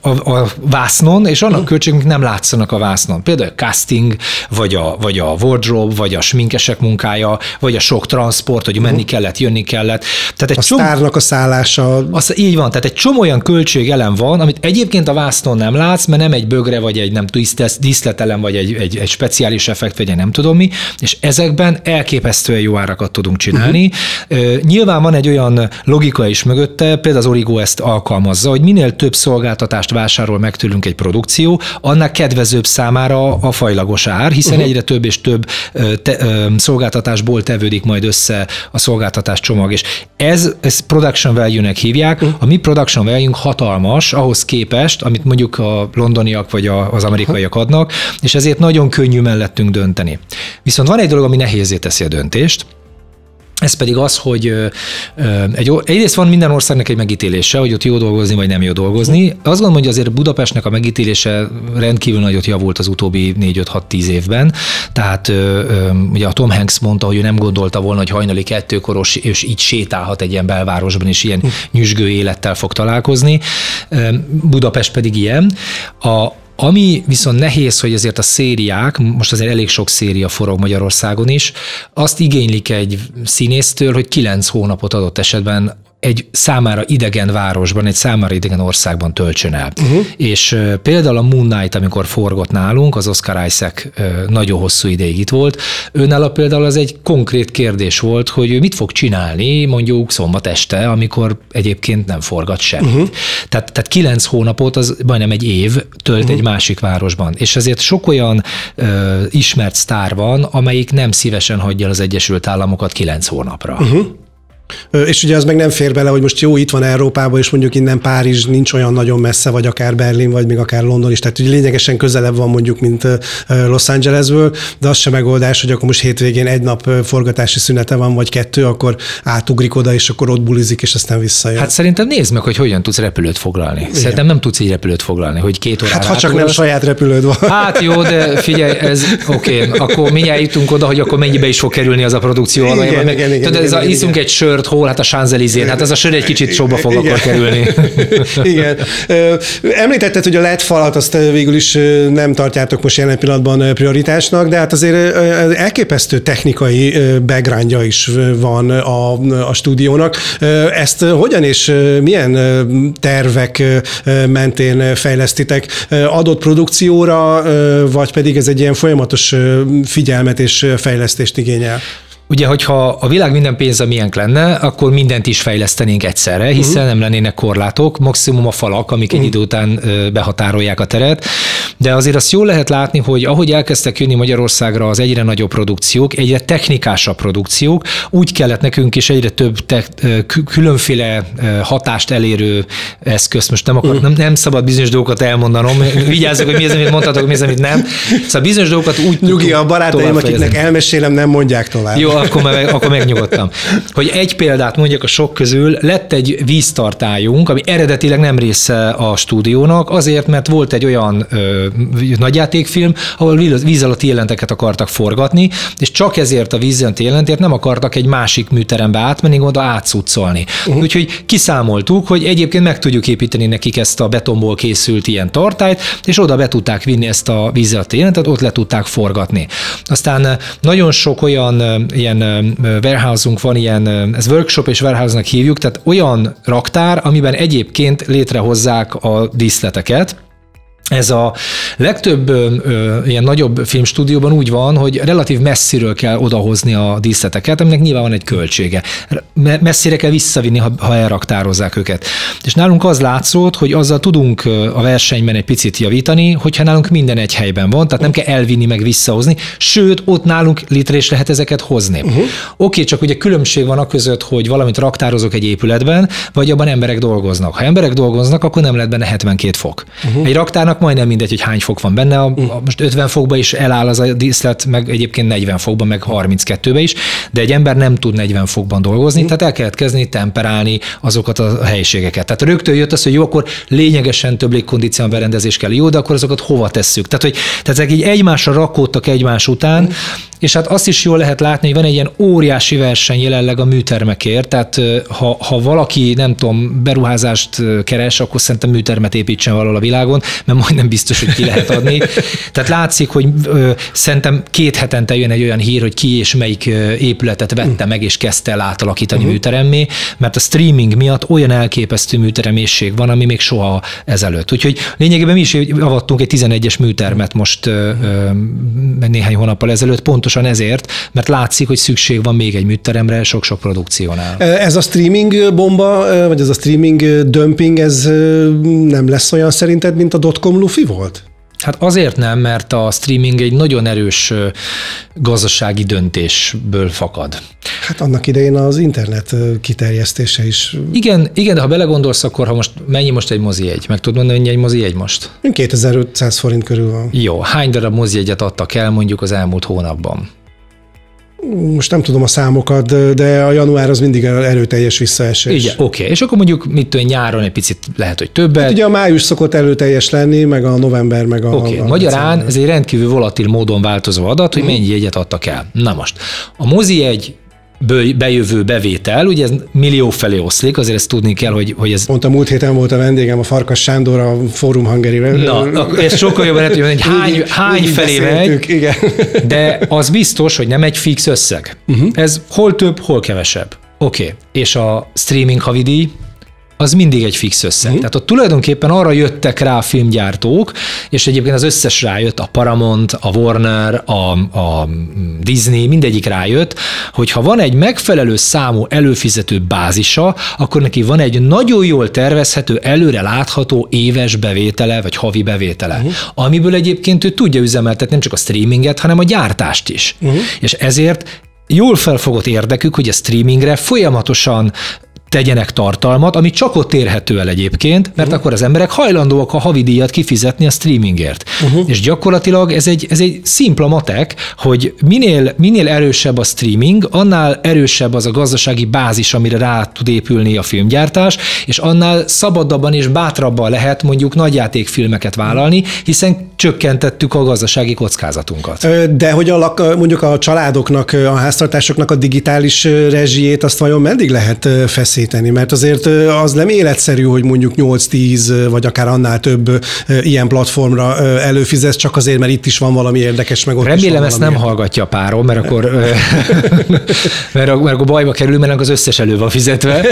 a, a vásznon, és annak költségek nem látszanak a vásznon. Például a casting, vagy a, vagy a wardrobe, vagy a sminkesek munkája, vagy a sok transport, hogy menni kellett, jönni kellett. Tehát egy a csomó, sztárnak a szállása. Az, így van, tehát egy csomó olyan költségelem van, amit egyébként a vásznon nem látsz, mert nem egy bögre, vagy egy nem díszletelem, vagy egy, egy, egy speciális effekt, vagy egy nem tudom mi, és ezekben elképesztően jó árakat tudunk csinálni. Uh-huh. Nyilván van egy olyan logika is mögötte, például az Origo ezt alkalmazza, hogy minél több szolgáltatást vásárol meg tőlünk egy produkció, annál kedvezőbb számára a fajlagos ár, hiszen uh-huh. egyre több és több te, ö, szolgáltatásból tevődik majd össze a szolgáltatás csomag, és ez, ez production value-nek hívják. Uh-huh. A mi production value hatalmas ahhoz képest, amit mondjuk a londoniak vagy a, az amerikaiak adnak, és ezért nagyon könnyű mellettünk dönteni. Viszont van egy dolog, ami nehézé teszi a döntést, ez pedig az, hogy egy, egyrészt van minden országnak egy megítélése, hogy ott jó dolgozni, vagy nem jó dolgozni. Azt gondolom, hogy azért Budapestnek a megítélése rendkívül nagyot javult az utóbbi 4-5-6-10 évben. Tehát ugye a Tom Hanks mondta, hogy ő nem gondolta volna, hogy hajnali kettőkoros, és így sétálhat egy ilyen belvárosban, és ilyen nyüzsgő élettel fog találkozni. Budapest pedig ilyen. A, ami viszont nehéz, hogy azért a szériák, most azért elég sok széria forog Magyarországon is, azt igénylik egy színésztől, hogy kilenc hónapot adott esetben egy számára idegen városban, egy számára idegen országban töltsön el. Uh-huh. És például a Moon Knight, amikor forgott nálunk, az Oscar Isaac nagyon hosszú ideig itt volt, őnála például az egy konkrét kérdés volt, hogy ő mit fog csinálni mondjuk szombat este, amikor egyébként nem forgat semmit. Uh-huh. Tehát, tehát kilenc hónapot, az majdnem egy év tölt uh-huh. egy másik városban. És ezért sok olyan uh, ismert sztár van, amelyik nem szívesen hagyja az Egyesült Államokat kilenc hónapra. Uh-huh. És ugye az meg nem fér bele, hogy most jó, itt van Európában, és mondjuk innen Párizs nincs olyan nagyon messze, vagy akár Berlin, vagy még akár London is, tehát ugye lényegesen közelebb van mondjuk, mint Los Angelesből, de az sem megoldás, hogy akkor most hétvégén egy nap forgatási szünete van, vagy kettő, akkor átugrik oda, és akkor ott bulizik, és aztán visszajön. Hát szerintem nézd meg, hogy hogyan tudsz repülőt foglalni. Igen. Szerintem nem tudsz így repülőt foglalni, hogy két órára. Hát ha csak nem saját repülőd van. Hát jó, de figyelj, ez oké, okay, akkor mindjárt jutunk oda, hogy akkor mennyibe is fog kerülni az a produkció. Igen, igen, igen, igen, Tudod, ez igen, a, iszunk egy sört, hol, hát a Sánzelizén, hát ez a sör egy kicsit sóba fog Igen. akkor kerülni. Igen. Említetted, hogy a LED falat azt végül is nem tartjátok most jelen pillanatban prioritásnak, de hát azért elképesztő technikai backgroundja is van a, a stúdiónak. Ezt hogyan és milyen tervek mentén fejlesztitek? Adott produkcióra, vagy pedig ez egy ilyen folyamatos figyelmet és fejlesztést igényel? Ugye, hogyha a világ minden pénze milyen lenne, akkor mindent is fejlesztenénk egyszerre, hiszen uh-huh. nem lennének korlátok, maximum a falak, amik uh-huh. egy idő után behatárolják a teret. De azért azt jól lehet látni, hogy ahogy elkezdtek jönni Magyarországra az egyre nagyobb produkciók, egyre technikásabb produkciók, úgy kellett nekünk is egyre több te, különféle hatást elérő eszköz. Most nem, akar, nem, nem szabad bizonyos dolgokat elmondanom, vigyázzak, hogy mi az, amit mondhatok, mi az, amit nem. Szóval bizonyos dolgokat úgy Nyugi, a barátaim, akiknek elmesélem, nem mondják tovább. Jó, akkor, meg, akkor megnyugodtam. Hogy egy példát mondjak a sok közül, lett egy víztartályunk, ami eredetileg nem része a stúdiónak, azért, mert volt egy olyan ö, nagyjátékfilm, ahol víz alatti jelenteket akartak forgatni, és csak ezért a víz alatti jelentért nem akartak egy másik műterembe átmenni, oda átszucolni. Uh-huh. Úgyhogy kiszámoltuk, hogy egyébként meg tudjuk építeni nekik ezt a betonból készült ilyen tartályt, és oda be tudták vinni ezt a víz alatti jelentet, ott le tudták forgatni. Aztán nagyon sok olyan ilyen warehouse van, ilyen, ez workshop és warehouse-nak hívjuk, tehát olyan raktár, amiben egyébként létrehozzák a díszleteket, ez a legtöbb ö, ö, ilyen nagyobb filmstúdióban úgy van, hogy relatív messziről kell odahozni a díszleteket, aminek nyilván van egy költsége. Messzire kell visszavinni, ha, ha elraktározzák őket. És nálunk az látszott, hogy azzal tudunk a versenyben egy picit javítani, hogyha nálunk minden egy helyben van, tehát nem kell elvinni meg visszahozni, sőt, ott nálunk létre is lehet ezeket hozni. Uh-huh. Oké, okay, csak ugye különbség van a között, hogy valamit raktározok egy épületben, vagy abban emberek dolgoznak. Ha emberek dolgoznak, akkor nem lehet benne 72 fok. Uh-huh. Egy raktárnak annak majdnem mindegy, hogy hány fok van benne. A, a, most 50 fokba is eláll az a díszlet, meg egyébként 40 fokban, meg 32-be is, de egy ember nem tud 40 fokban dolgozni, mm. tehát el kellett kezdeni temperálni azokat a helyiségeket. Tehát rögtön jött az, hogy jó, akkor lényegesen több légkondíció berendezés kell, jó, de akkor azokat hova tesszük? Tehát, hogy tehát ezek így egymásra rakódtak egymás után, mm. és hát azt is jól lehet látni, hogy van egy ilyen óriási verseny jelenleg a műtermekért, tehát ha, ha valaki, nem tudom, beruházást keres, akkor szerintem műtermet építsen valahol a világon, mert majdnem biztos, hogy ki lehet adni. Tehát látszik, hogy ö, szerintem két hetente jön egy olyan hír, hogy ki és melyik épületet vette meg, és kezdte el átalakítani uh-huh. műteremmé, mert a streaming miatt olyan elképesztő műteremészség van, ami még soha ezelőtt. Úgyhogy lényegében mi is avattunk egy 11-es műtermet most ö, ö, néhány hónappal ezelőtt, pontosan ezért, mert látszik, hogy szükség van még egy műteremre sok-sok produkciónál. Ez a streaming bomba, vagy ez a streaming dumping, ez nem lesz olyan szerinted, mint a dotcom lufi volt? Hát azért nem, mert a streaming egy nagyon erős gazdasági döntésből fakad. Hát annak idején az internet kiterjesztése is. Igen, igen, de ha belegondolsz, akkor ha most mennyi most egy mozi egy? Meg tudod mondani, mennyi egy mozi egy most? 2500 forint körül van. Jó, hány darab mozi egyet adtak el mondjuk az elmúlt hónapban? Most nem tudom a számokat, de a január az mindig erőteljes visszaesés. Igen, oké. Okay. És akkor mondjuk mit tudom, nyáron egy picit lehet, hogy többet. Hát ugye a május szokott erőteljes lenni, meg a november, meg a... Oké, okay. magyarán ez egy rendkívül volatil módon változó adat, hogy mennyi jegyet adtak el. Na most, a mozi egy bejövő bevétel, ugye ez millió felé oszlik, azért ezt tudni kell, hogy, hogy ez... Pont a múlt héten volt a vendégem, a Farkas Sándor, a Fórum Hungary. Na, ez sokkal jobban lehet, hogy hány, hány így felé megy, igen. de az biztos, hogy nem egy fix összeg. Uh-huh. Ez hol több, hol kevesebb. Oké, okay. és a streaming havidíj, az mindig egy fix összeg. Uh-huh. Tehát ott tulajdonképpen arra jöttek rá a filmgyártók, és egyébként az összes rájött, a Paramount, a Warner, a, a Disney, mindegyik rájött, hogy ha van egy megfelelő számú előfizető bázisa, akkor neki van egy nagyon jól tervezhető, előre látható éves bevétele, vagy havi bevétele, uh-huh. amiből egyébként ő tudja üzemeltetni nem csak a streaminget, hanem a gyártást is. Uh-huh. És ezért jól felfogott érdekük, hogy a streamingre folyamatosan tegyenek tartalmat, ami csak ott érhető el egyébként, mert uh-huh. akkor az emberek hajlandóak a havidíjat kifizetni a streamingért. Uh-huh. És gyakorlatilag ez egy, ez egy szimpla matek, hogy minél, minél erősebb a streaming, annál erősebb az a gazdasági bázis, amire rá tud épülni a filmgyártás, és annál szabadabban és bátrabban lehet mondjuk nagyjátékfilmeket vállalni, hiszen csökkentettük a gazdasági kockázatunkat. De hogy a, mondjuk a családoknak, a háztartásoknak a digitális rezsijét azt vajon meddig lehet feszíteni? Készíteni, mert azért az nem életszerű, hogy mondjuk 8-10 vagy akár annál több ilyen platformra előfizet, csak azért, mert itt is van valami érdekes, meg ott Remélem ezt nem érdekes. hallgatja a párom, mert akkor, mert, mert akkor bajba kerül, mert az összes elő van fizetve.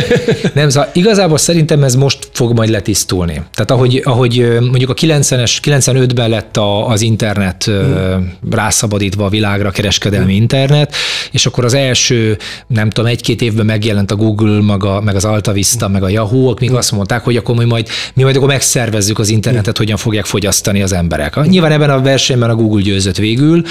Nem, szóval igazából szerintem ez most fog majd letisztulni. Tehát ahogy, ahogy mondjuk a 90-es, 95-ben lett a, az internet hmm. rászabadítva a világra, kereskedelmi hmm. internet, és akkor az első, nem tudom, egy-két évben megjelent a Google, maga meg az Alta Vista, meg a Yahoo, akik azt mondták, hogy akkor mi majd, mi majd akkor megszervezzük az internetet, hogyan fogják fogyasztani az emberek. Nyilván ebben a versenyben a Google győzött végül,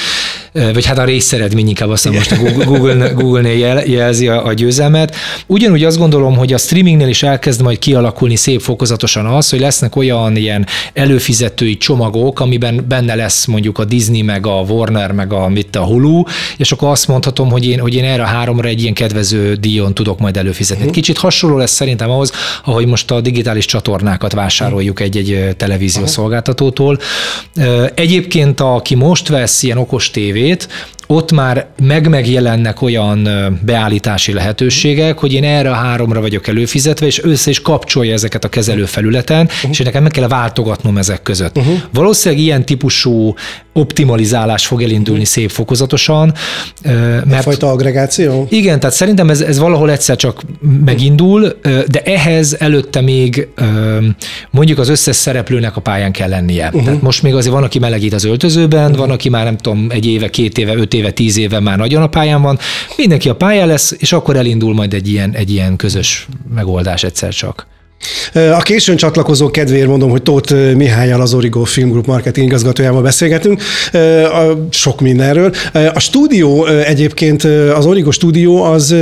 vagy hát a részeredmény inkább azt most a Google, Google, Google-nél jel, jelzi a, a győzelmet. Ugyanúgy azt gondolom, hogy a streamingnél is elkezd majd kialakulni szép fokozatosan az, hogy lesznek olyan ilyen előfizetői csomagok, amiben benne lesz mondjuk a Disney, meg a Warner, meg a, mit a Hulu, és akkor azt mondhatom, hogy én, hogy én erre a háromra egy ilyen kedvező díjon tudok majd előfizetni. Kicsit hasonló lesz szerintem ahhoz, ahogy most a digitális csatornákat vásároljuk egy-egy televíziós uh-huh. szolgáltatótól. Egyébként, aki most vesz ilyen okos tévét, ott már meg-megjelennek olyan beállítási lehetőségek, hogy én erre a háromra vagyok előfizetve, és össze is kapcsolja ezeket a kezelőfelületen, uh-huh. és nekem meg kell váltogatnom ezek között. Uh-huh. Valószínűleg ilyen típusú optimalizálás fog elindulni uh-huh. szép fokozatosan. Mert Egyfajta agregáció? Igen, tehát szerintem ez, ez valahol egyszer csak megindul, de ehhez előtte még mondjuk az összes szereplőnek a pályán kell lennie. Uh-huh. Tehát most még azért van, aki melegít az öltözőben, uh-huh. van, aki már nem tudom, egy éve, két éve, öt éve, tíz éve már nagyon a pályán van. Mindenki a pályán lesz, és akkor elindul majd egy ilyen, egy ilyen közös megoldás egyszer csak. A későn csatlakozó kedvéért mondom, hogy Tóth Mihályal, az Origo Film Group marketing igazgatójával beszélgetünk sok mindenről. A stúdió egyébként, az Origo stúdió az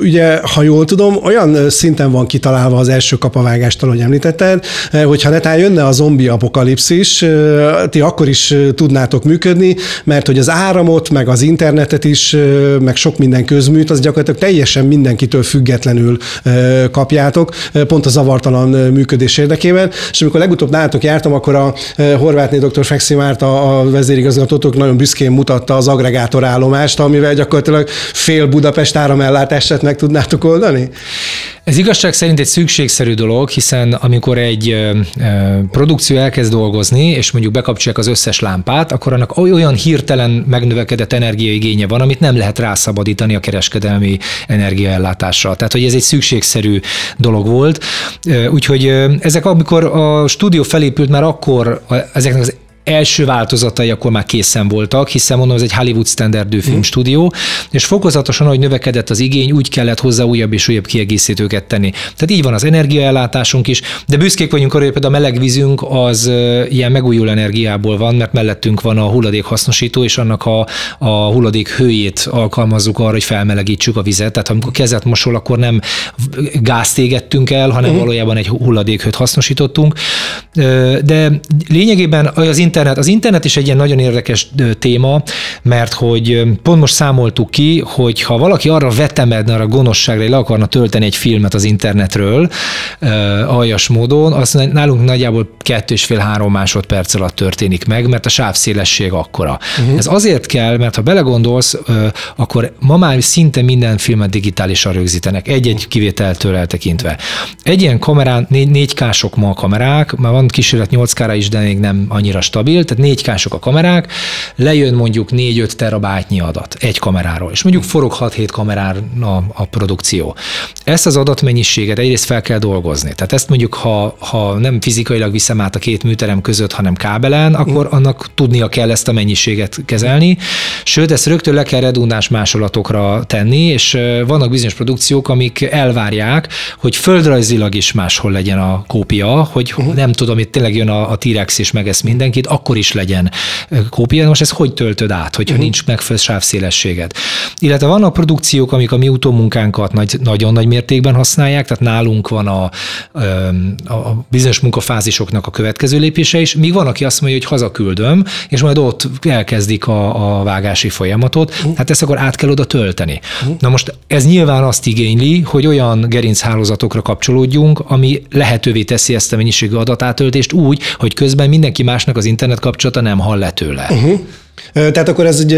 ugye, ha jól tudom, olyan szinten van kitalálva az első kapavágást, ahogy említetted, hogyha netán jönne a zombi apokalipszis, ti akkor is tudnátok működni, mert hogy az áramot, meg az internetet is, meg sok minden közműt, az gyakorlatilag teljesen mindenkitől függetlenül kapjátok. Pont pont a zavartalan működés érdekében. És amikor legutóbb nálatok jártam, akkor a Horvátné dr. Fexi Márta, a vezérigazgatótok nagyon büszkén mutatta az agregátor állomást, amivel gyakorlatilag fél Budapest áramellátását meg tudnátok oldani? Ez igazság szerint egy szükségszerű dolog, hiszen amikor egy produkció elkezd dolgozni, és mondjuk bekapcsolják az összes lámpát, akkor annak olyan hirtelen megnövekedett energiaigénye van, amit nem lehet rászabadítani a kereskedelmi energiaellátásra. Tehát, hogy ez egy szükségszerű dolog volt. Úgyhogy ezek, amikor a stúdió felépült, már akkor ezeknek az első változatai akkor már készen voltak, hiszen mondom, ez egy Hollywood standardű mm. filmstúdió, és fokozatosan, hogy növekedett az igény, úgy kellett hozzá újabb és újabb kiegészítőket tenni. Tehát így van az energiaellátásunk is, de büszkék vagyunk arra, hogy például a melegvízünk az ilyen megújuló energiából van, mert mellettünk van a hulladék hasznosító, és annak a, a hulladék hőjét alkalmazzuk arra, hogy felmelegítsük a vizet. Tehát amikor kezet mosol, akkor nem gázt égettünk el, hanem uh valójában egy hulladékhőt hasznosítottunk. De lényegében az internet, az internet is egy ilyen nagyon érdekes téma, mert hogy pont most számoltuk ki, hogy ha valaki arra vetemedne, arra gonoszságra, hogy le akarna tölteni egy filmet az internetről, aljas módon, az nálunk nagyjából kettő és fél három másodperc alatt történik meg, mert a sávszélesség akkora. Uh-huh. Ez azért kell, mert ha belegondolsz, akkor ma már szinte minden filmet digitálisan rögzítenek, egy-egy kivételtől eltekintve. Egy ilyen kamerán, négy, négy kások ma a kamerák, már van kísérlet 8 kára is, de még nem annyira stabil, stabil, tehát 4 kások a kamerák, lejön mondjuk 4-5 terabájtnyi adat egy kameráról, és mondjuk forog 6-7 kamerán a, a produkció. Ezt az adatmennyiséget egyrészt fel kell dolgozni. Tehát ezt mondjuk, ha, ha nem fizikailag viszem át a két műterem között, hanem kábelen, akkor annak tudnia kell ezt a mennyiséget kezelni. Sőt, ezt rögtön le kell redundáns másolatokra tenni, és vannak bizonyos produkciók, amik elvárják, hogy földrajzilag is máshol legyen a kópia, hogy uh-huh. nem tudom, itt tényleg jön a, a T-rex és megesz mindenkit, akkor is legyen kópia. Most ez hogy töltöd át, hogyha uh-huh. nincs megfelelő sávszélességed? Illetve vannak produkciók, amik a mi utómunkánkat nagy, nagyon nagy mértékben használják, tehát nálunk van a, a, a bizonyos munkafázisoknak a következő lépése is, míg van, aki azt mondja, hogy hazaküldöm, és majd ott elkezdik a, a vágási folyamatot, uh-huh. hát ezt akkor át kell oda tölteni. Uh-huh. Na most ez nyilván azt igényli, hogy olyan gerinchálózatokra kapcsolódjunk, ami lehetővé teszi ezt a mennyiségű adatátöltést úgy, hogy közben mindenki másnak az internet kapcsolata nem hall le tőle. Uh-huh. Tehát akkor ez egy,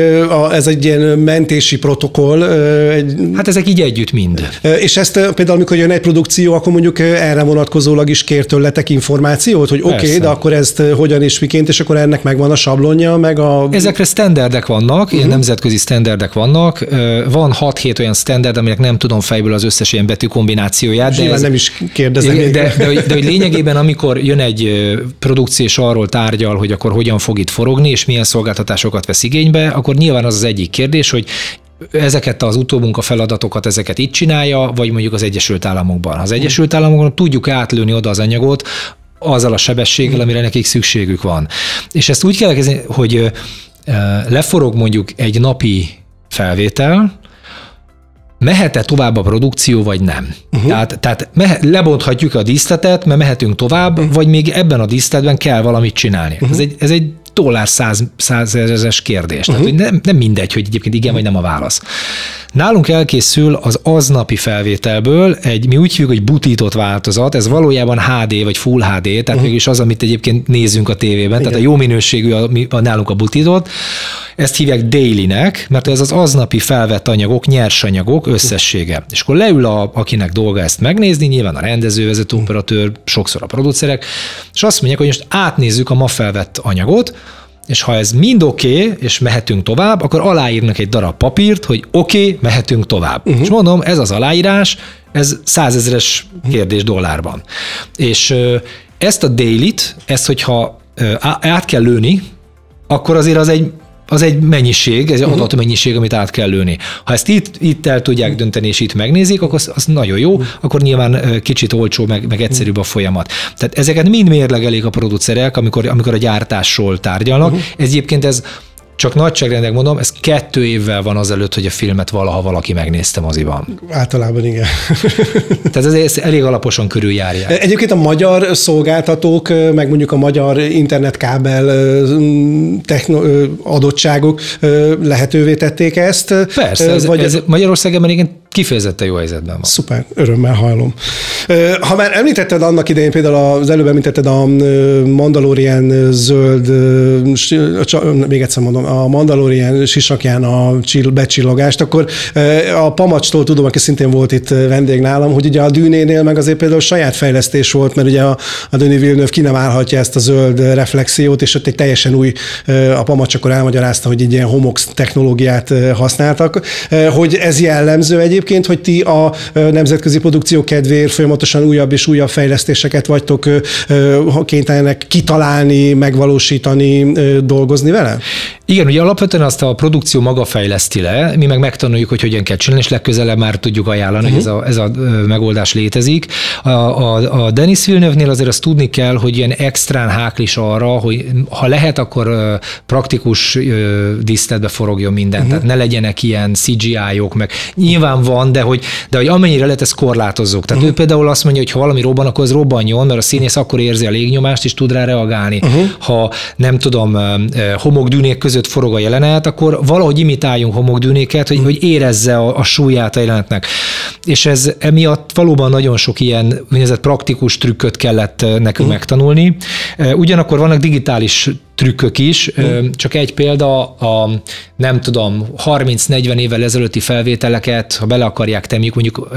ez egy ilyen mentési protokoll. Egy... Hát ezek így együtt mind. És ezt például, amikor jön egy produkció, akkor mondjuk erre vonatkozólag is kér tőletek információt, hogy oké, okay, de akkor ezt hogyan és miként, és akkor ennek megvan a sablonja, meg a... Ezekre standardek vannak, uh-huh. ilyen mhm. nemzetközi standardek vannak. Van 6-7 olyan standard, aminek nem tudom fejből az összes ilyen betű kombinációját. De ez... nem is kérdezem. De, de, de, de, de hogy lényegében, amikor jön egy produkció, és arról tárgyal, hogy akkor hogyan fog itt forogni, és milyen szolgáltatásokat vesz igénybe, akkor nyilván az az egyik kérdés, hogy ezeket az utómunka feladatokat, ezeket itt csinálja, vagy mondjuk az Egyesült Államokban. Az Egyesült Államokban tudjuk átlőni oda az anyagot, azzal a sebességgel, amire nekik szükségük van. És ezt úgy kell kezdeni, hogy leforog mondjuk egy napi felvétel, mehet-e tovább a produkció, vagy nem. Uh-huh. Tehát, tehát mehe, lebonthatjuk a díszletet, mert mehetünk tovább, uh-huh. vagy még ebben a díszletben kell valamit csinálni. Uh-huh. Ez, egy, ez egy dollár száz, százezres kérdés. Uh-huh. Tehát, hogy nem, nem mindegy, hogy egyébként igen vagy nem a válasz. Nálunk elkészül az aznapi felvételből egy, mi úgy hívjuk, hogy butított változat, ez valójában HD vagy Full HD, tehát uh-huh. mégis az, amit egyébként nézünk a tévében, igen. tehát a jó minőségű a, a, nálunk a butított. Ezt hívják dailynek, mert ez az aznapi felvett anyagok, nyersanyagok összessége. És akkor leül, a, akinek dolga ezt megnézni, nyilván a rendező, vezető operatőr, sokszor a producerek, és azt mondják, hogy most átnézzük a ma felvett anyagot, és ha ez mind oké, okay, és mehetünk tovább, akkor aláírnak egy darab papírt, hogy oké, okay, mehetünk tovább. Uh-huh. És mondom, ez az aláírás, ez százezeres kérdés dollárban. És ezt a daily-t, ezt hogyha át kell lőni, akkor azért az egy az egy mennyiség, ez egy uh-huh. adatmennyiség, amit át kell lőni. Ha ezt itt, itt el tudják dönteni, és itt megnézik, akkor az, az nagyon jó, uh-huh. akkor nyilván kicsit olcsó, meg, meg egyszerűbb a folyamat. Tehát ezeket mind mérlegelik a producerek, amikor, amikor a gyártásról tárgyalnak. Uh-huh. Ez egyébként ez csak nagyságrendek mondom, ez kettő évvel van azelőtt, hogy a filmet valaha valaki megnézte moziban. Általában igen. Tehát ez elég alaposan körüljárják. Egyébként a magyar szolgáltatók, meg mondjuk a magyar internetkábel techno, adottságok lehetővé tették ezt. Persze, ez, vagy ez Magyarországon igen kifejezetten jó helyzetben van. Szuper, örömmel hallom. Ha már említetted annak idején, például az előbb említetted a Mandalorian zöld, még egyszer mondom, a Mandalorian sisakján a becsillogást, akkor a Pamacstól tudom, aki szintén volt itt vendég nálam, hogy ugye a Dűnénél meg azért például saját fejlesztés volt, mert ugye a, a Döni Villeneuve ki nem állhatja ezt a zöld reflexiót, és ott egy teljesen új, a Pamacs akkor elmagyarázta, hogy egy ilyen homox technológiát használtak, hogy ez jellemző egyébként egyébként, hogy ti a nemzetközi produkció kedvéért folyamatosan újabb és újabb fejlesztéseket vagytok kénytelenek kitalálni, megvalósítani, dolgozni vele? Igen, ugye alapvetően azt a produkció maga fejleszti le, mi meg megtanuljuk, hogy hogyan kell csinálni, és legközelebb már tudjuk ajánlani, uh-huh. hogy ez a, ez a megoldás létezik. A, a, a Denis Villeneuve-nél azért azt tudni kell, hogy ilyen extrán háklis arra, hogy ha lehet, akkor praktikus díszletbe forogjon minden, uh-huh. tehát ne legyenek ilyen CGI-ok, meg nyilván van, de hogy, de hogy amennyire lehet, ezt korlátozzuk. Tehát uh-huh. ő például azt mondja, hogy ha valami robban, akkor az robbanjon, mert a színész akkor érzi a légnyomást, és tud rá reagálni. Uh-huh. Ha nem tudom, homokdűnék között forog a jelenet, akkor valahogy imitáljunk homokdűnéket, hogy, hogy érezze a, a súlyát a jelenetnek. És ez emiatt valóban nagyon sok ilyen úgynevezett praktikus trükköt kellett nekünk uh. megtanulni. Ugyanakkor vannak digitális trükkök is. Mm. Csak egy példa, a nem tudom, 30-40 évvel ezelőtti felvételeket, ha bele akarják tenni, mondjuk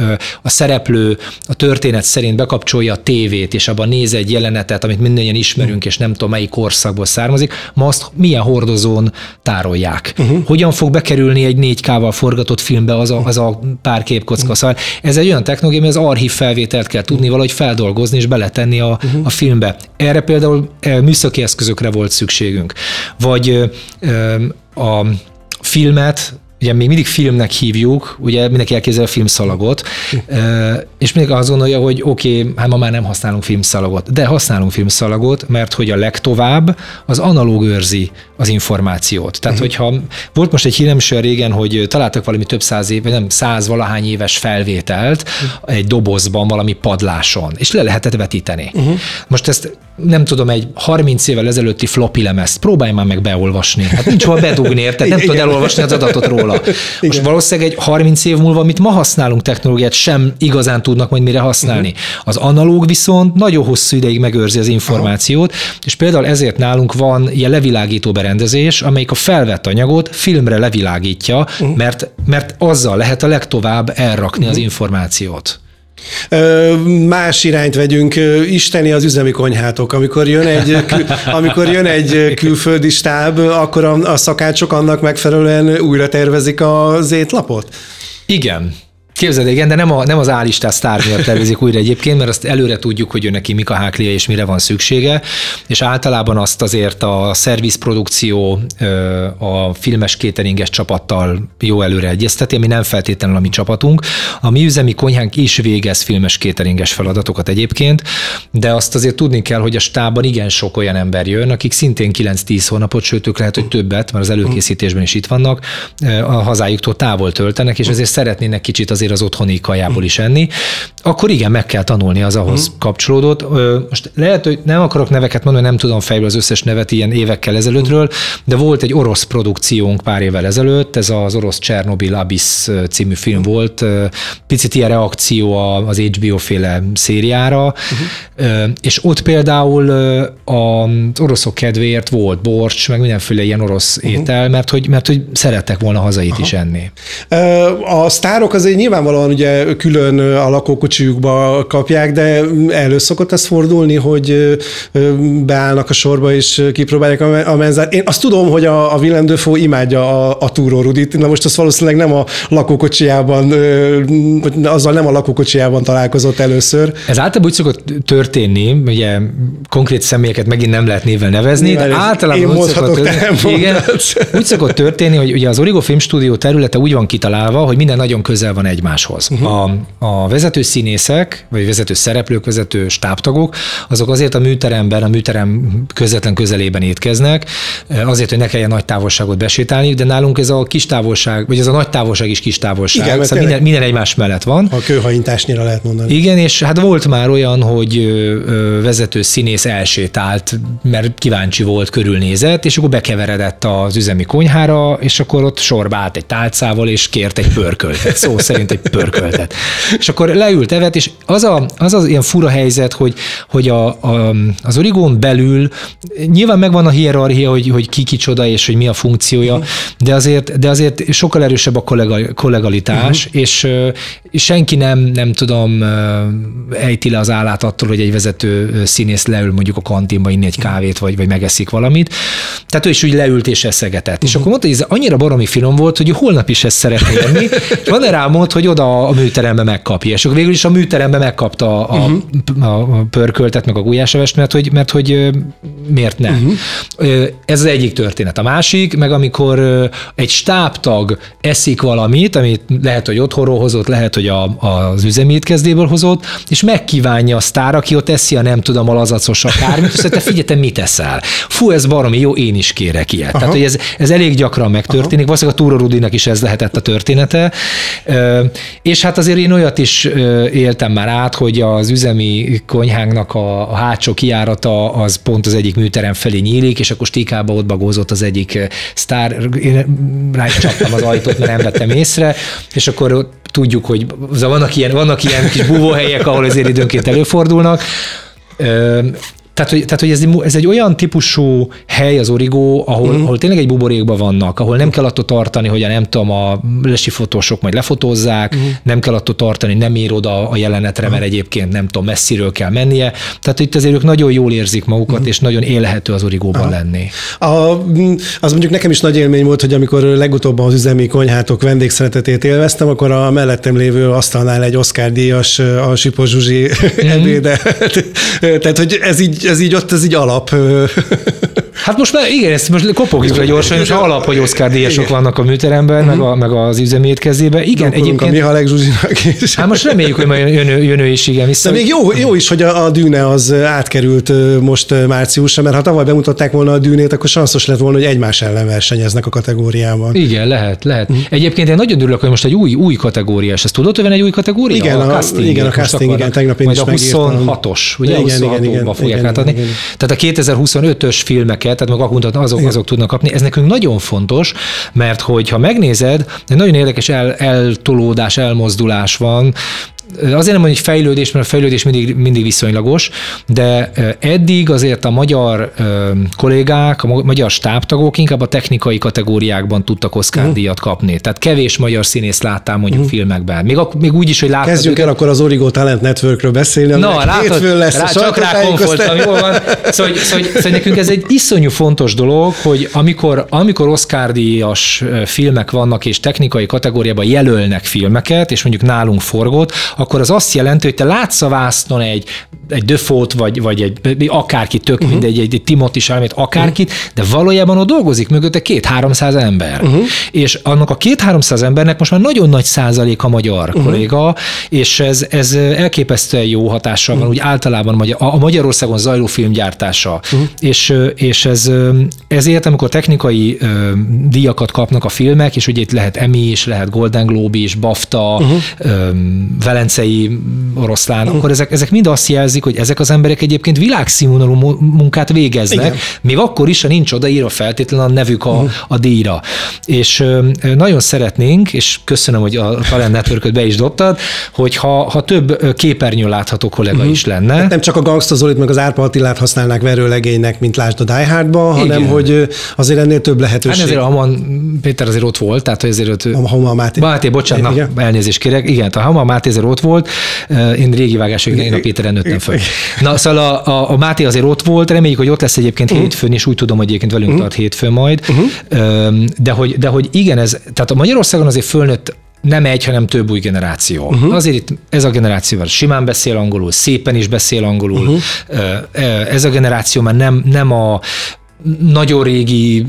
a szereplő a történet szerint bekapcsolja a tévét, és abban néz egy jelenetet, amit mindannyian ismerünk, mm. és nem tudom melyik korszakból származik, ma azt milyen hordozón tárolják. Uh-huh. Hogyan fog bekerülni egy 4K-val forgatott filmbe az a, az a pár képkocka? Szóval ez egy olyan technológia, ami az archív felvételt kell tudni valahogy feldolgozni és beletenni a, uh-huh. a filmbe. Erre például műszaki eszközökre volt szükség szükségünk. Vagy a filmet ugye még mindig filmnek hívjuk, ugye mindenki elképzel a filmszalagot, és mindig azt gondolja, hogy oké, okay, hát ma már nem használunk filmszalagot, de használunk filmszalagot, mert hogy a legtovább az analóg őrzi az információt. Tehát, uh-huh. hogyha volt most egy hírem régen, hogy találtak valami több száz év, vagy nem száz valahány éves felvételt uh-huh. egy dobozban, valami padláson, és le lehetett vetíteni. Uh-huh. Most ezt nem tudom, egy 30 évvel ezelőtti floppy lemezt, próbálj már meg beolvasni. Hát nincs hol bedugni, érted? Nem tudod elolvasni az adatot róla. Most Igen. valószínűleg egy 30 év múlva, amit ma használunk technológiát, sem igazán tudnak majd mire használni. Uh-huh. Az analóg viszont nagyon hosszú ideig megőrzi az információt, Aha. és például ezért nálunk van ilyen levilágító berendezés, amelyik a felvett anyagot filmre levilágítja, uh-huh. mert, mert azzal lehet a legtovább elrakni uh-huh. az információt. Más irányt vegyünk, isteni az üzemi konyhátok. Amikor jön egy, amikor jön egy külföldi stáb, akkor a, a szakácsok annak megfelelően újra tervezik az étlapot? Igen. Képzeld, igen, de nem, a, nem az állistás sztár miatt tervezik újra egyébként, mert azt előre tudjuk, hogy ő neki mik a háklia és mire van szüksége, és általában azt azért a szervizprodukció a filmes kéteringes csapattal jó előre egyezteti, ami nem feltétlenül a mi csapatunk. A mi üzemi konyhánk is végez filmes kéteringes feladatokat egyébként, de azt azért tudni kell, hogy a stában igen sok olyan ember jön, akik szintén 9-10 hónapot, sőt ők lehet, hogy többet, mert az előkészítésben is itt vannak, a hazájuktól távol töltenek, és ezért szeretnének kicsit azért az otthoni kajából is enni, akkor igen, meg kell tanulni az ahhoz mm. kapcsolódott. Most lehet, hogy nem akarok neveket mondani, nem tudom fejből az összes nevet ilyen évekkel ezelőttről, de volt egy orosz produkciónk pár évvel ezelőtt, ez az orosz Csernobyl Abyss című film volt, picit ilyen reakció az HBO féle szériára, uh-huh. és ott például az oroszok kedvéért volt borcs, meg mindenféle ilyen orosz uh-huh. étel, mert hogy, mert hogy szerettek volna hazait Aha. is enni. A sztárok azért nyilvánvalóan ugye külön a lakókocsiukba kapják, de elő szokott ez fordulni, hogy beállnak a sorba és kipróbálják a menzát. Én azt tudom, hogy a, a Willem Dafoe imádja a, a túró Rudit, na most azt valószínűleg nem a lakókocsijában, azzal nem a lakókocsijában találkozott először. Ez általában úgy szokott történni, ugye konkrét személyeket megint nem lehet névvel nevezni, Nyilván de általában úgy szokott, történni, igen, úgy szokott történni, hogy ugye az Origo Film Studio területe úgy van kitalálva, hogy minden nagyon közel van egymáshoz. Uh-huh. A, a vezető színészek, vagy vezető szereplők, vezető stábtagok, azok azért a műteremben, a műterem közvetlen közelében étkeznek, azért, hogy ne kelljen nagy távolságot besétálni, de nálunk ez a kis távolság, vagy ez a nagy távolság is kis távolság. Igen, szóval minden, minden egymás mellett van. A kőhajintásnyira lehet mondani. Igen, és hát volt már olyan, hogy vezető színész elsétált, mert kíváncsi volt, körülnézett, és akkor bekeveredett az üzemi konyhára, és akkor ott sorba állt egy tálcával, és kért egy pörköltet, szó szerint egy pörköltet. És akkor leült evet, és az a, az, az ilyen fura helyzet, hogy, hogy a, a, az origón belül nyilván megvan a hierarchia, hogy, hogy ki kicsoda, és hogy mi a funkciója, de azért, de azért sokkal erősebb a kollega, kollegalitás, uh-huh. és, és senki nem, nem tudom, ejti le az állát attól, hogy egy vezető színész leül mondjuk a kantinba inni egy kávét, vagy, vagy megeszik valamit. Tehát ő is úgy leült és eszegetett. Uh-huh. És mhm. akkor mondta, hogy ez annyira baromi finom volt, hogy holnap is ezt szeretné enni. Van rá mond, hogy oda a műterembe megkapja. És akkor végül is a műterembe megkapta a, uh-huh. a, pörköltet, meg a gulyásevest, mert hogy, mert hogy miért ne. Uh-huh. Ez az egyik történet. A másik, meg amikor egy stábtag eszik valamit, amit lehet, hogy otthonról hozott, lehet, hogy a, az üzemítkezdéből hozott, és megkívánja a sztár, aki ott eszi a nem tudom, a lazacos akármit, és te figyelj, te mit eszel? Fú, ez baromi jó, én is kérek ilyet. Aha. Tehát, hogy ez, ez elég gyakran megtörténik, Aha. valószínűleg a Túró Rudinak is ez lehetett a története. És hát azért én olyat is éltem már át, hogy az üzemi konyhánknak a, a hátsó kiárata az pont az egyik műterem felé nyílik, és akkor stíkába ott bagózott az egyik sztár, én rá is csaptam az ajtót, mert nem vettem észre, és akkor tudjuk, hogy vannak ilyen, vannak ilyen kis búvóhelyek, ahol azért időnként előfordulnak, tehát, hogy, tehát, hogy ez, ez egy olyan típusú hely az origó, ahol, uh-huh. ahol tényleg egy buborékban vannak, ahol nem kell attól tartani, hogy a nem tudom, a lesi fotósok majd lefotózzák, uh-huh. nem kell attól tartani, nem ér oda a jelenetre, uh-huh. mert egyébként nem tudom, messziről kell mennie. Tehát itt azért ők nagyon jól érzik magukat, uh-huh. és nagyon élhető az origóban uh-huh. lenni. A, az mondjuk nekem is nagy élmény volt, hogy amikor legutóbb az üzemi konyhátok vendégszeretetét élveztem, akkor a mellettem lévő asztalnál egy Oscar díjas a Sipos Zsuzsi uh-huh. ebédelt. Tehát, hogy ez így ez így ott, ez így alap. Hát most már igen, ezt most kopogjuk le gyorsan, és alap, hogy Oscar díjasok vannak a műteremben, uh-huh. meg, a, meg az üzemi étkezében. Igen, Gyakorlunk egyébként. A Mihalek Zsuzsinak is. Hát most reméljük, hogy majd jön, jön ő is, igen, vissza. De még jó, jó is, hogy a, a dűne az átkerült most márciusra, mert ha tavaly bemutatták volna a dűnét, akkor sanszos lett volna, hogy egymás ellen versenyeznek a kategóriában. Igen, lehet, lehet. Uh-huh. Egyébként én nagyon örülök, hogy most egy új, új kategóriás. Ezt tudod, hogy van egy új kategória? Igen, a, a casting. Igen, a casting, igen, tegnap én is a 26-os, ugye? Igen, 26 igen, igen, fogják igen, átadni. Igen, igen. Tehát a 2025-ös filmeket, tehát meg akkor azok, azok tudnak kapni. Ez nekünk nagyon fontos, mert hogy ha megnézed, egy nagyon érdekes el, eltolódás, elmozdulás van, azért nem mondjuk hogy fejlődés, mert a fejlődés mindig, mindig viszonylagos, de eddig azért a magyar kollégák, a magyar stábtagok inkább a technikai kategóriákban tudtak Oscar uh-huh. díjat kapni. Tehát kevés magyar színész láttál mondjuk uh-huh. filmekben. Még, még úgy is, hogy láttad. Kezdjünk el akkor az Origo Talent Networkről beszélni, Na, látod, lesz rá, csak rá konfoltam, jól van. Szóval, szóval, szóval, nekünk ez egy iszonyú fontos dolog, hogy amikor, amikor Oscar díjas filmek vannak, és technikai kategóriában jelölnek filmeket, és mondjuk nálunk forgott, akkor az azt jelenti, hogy te látsz a vásznon egy, egy Döfót, vagy, vagy egy akárki, tök uh-huh. mindegy, egy, egy Timothy Salmét, akárkit, uh-huh. de valójában ott dolgozik mögötte két-háromszáz ember. Uh-huh. És annak a két-háromszáz embernek most már nagyon nagy százalék a magyar uh-huh. kolléga, és ez, ez elképesztően jó hatással uh-huh. van, úgy általában a, a Magyarországon zajló filmgyártása. Uh-huh. És, és ez, ezért, amikor technikai díjakat kapnak a filmek, és ugye itt lehet Emmy is, lehet Golden Globe is, BAFTA, uh-huh. Velencei oroszlán, akkor ezek, ezek mind azt jelzik, hogy ezek az emberek egyébként világszínvonalú munkát végeznek, Igen. még akkor is, ha nincs odaírva feltétlenül a nevük a, uh-huh. a díjra. És nagyon szeretnénk, és köszönöm, hogy a Talent network be is dobtad, hogy ha, ha több képernyő látható kollega uh-huh. is lenne. Hát nem csak a Gangsta Zolit, meg az Árpa Attilát használnák verőlegénynek, mint lásd a Die Hardba, hanem hogy azért ennél több lehetőség. Hát azért Haman Péter azért ott volt, tehát hogy azért ott... A Haman Máté. Máté, bocsánat, na, elnézést kérek. Igen, a Haman Máté azért ott volt, én régi vágások, én a Péteren nőttem föl. Na, szóval a, a, a Máté azért ott volt, reméljük, hogy ott lesz egyébként uh-huh. hétfőn, és úgy tudom, hogy egyébként velünk uh-huh. tart hétfőn majd. Uh-huh. De, hogy, de hogy igen, ez, tehát a Magyarországon azért fölnőtt nem egy, hanem több új generáció. Uh-huh. Azért itt ez a generáció simán beszél angolul, szépen is beszél angolul. Uh-huh. Ez a generáció már nem, nem a nagyon régi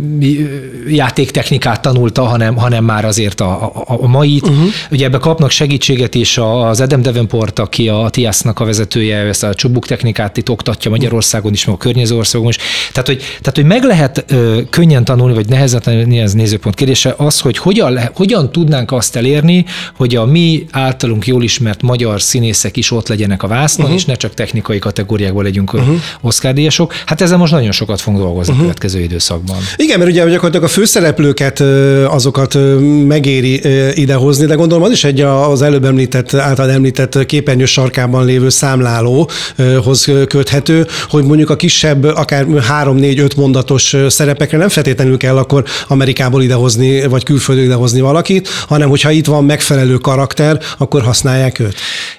játéktechnikát tanulta, hanem, hanem már azért a, a, a mait. Uh-huh. Ugye ebbe kapnak segítséget is az Adam Davenport, aki a TIAS-nak a vezetője, ezt a csubuk technikát itt oktatja Magyarországon is, meg a környező országon is. Tehát, hogy, tehát, hogy meg lehet ö, könnyen tanulni, vagy nehezen tanulni, ez nézőpont kérdése, az, hogy hogyan, hogyan tudnánk azt elérni, hogy a mi általunk jól ismert magyar színészek is ott legyenek a vásznon, uh-huh. és ne csak technikai kategóriákból legyünk uh-huh. Oscar-díjasok. Hát ezzel most nagyon sokat fogunk dolgozni uh-huh. Következő időszakban. Igen, mert ugye gyakorlatilag a főszereplőket, azokat megéri idehozni, de gondolom az is egy az előbb említett, által említett képernyős sarkában lévő számlálóhoz köthető, hogy mondjuk a kisebb, akár három, négy, öt mondatos szerepekre nem feltétlenül kell akkor Amerikából idehozni, vagy külföldről idehozni valakit, hanem hogyha itt van megfelelő karakter, akkor használják őt.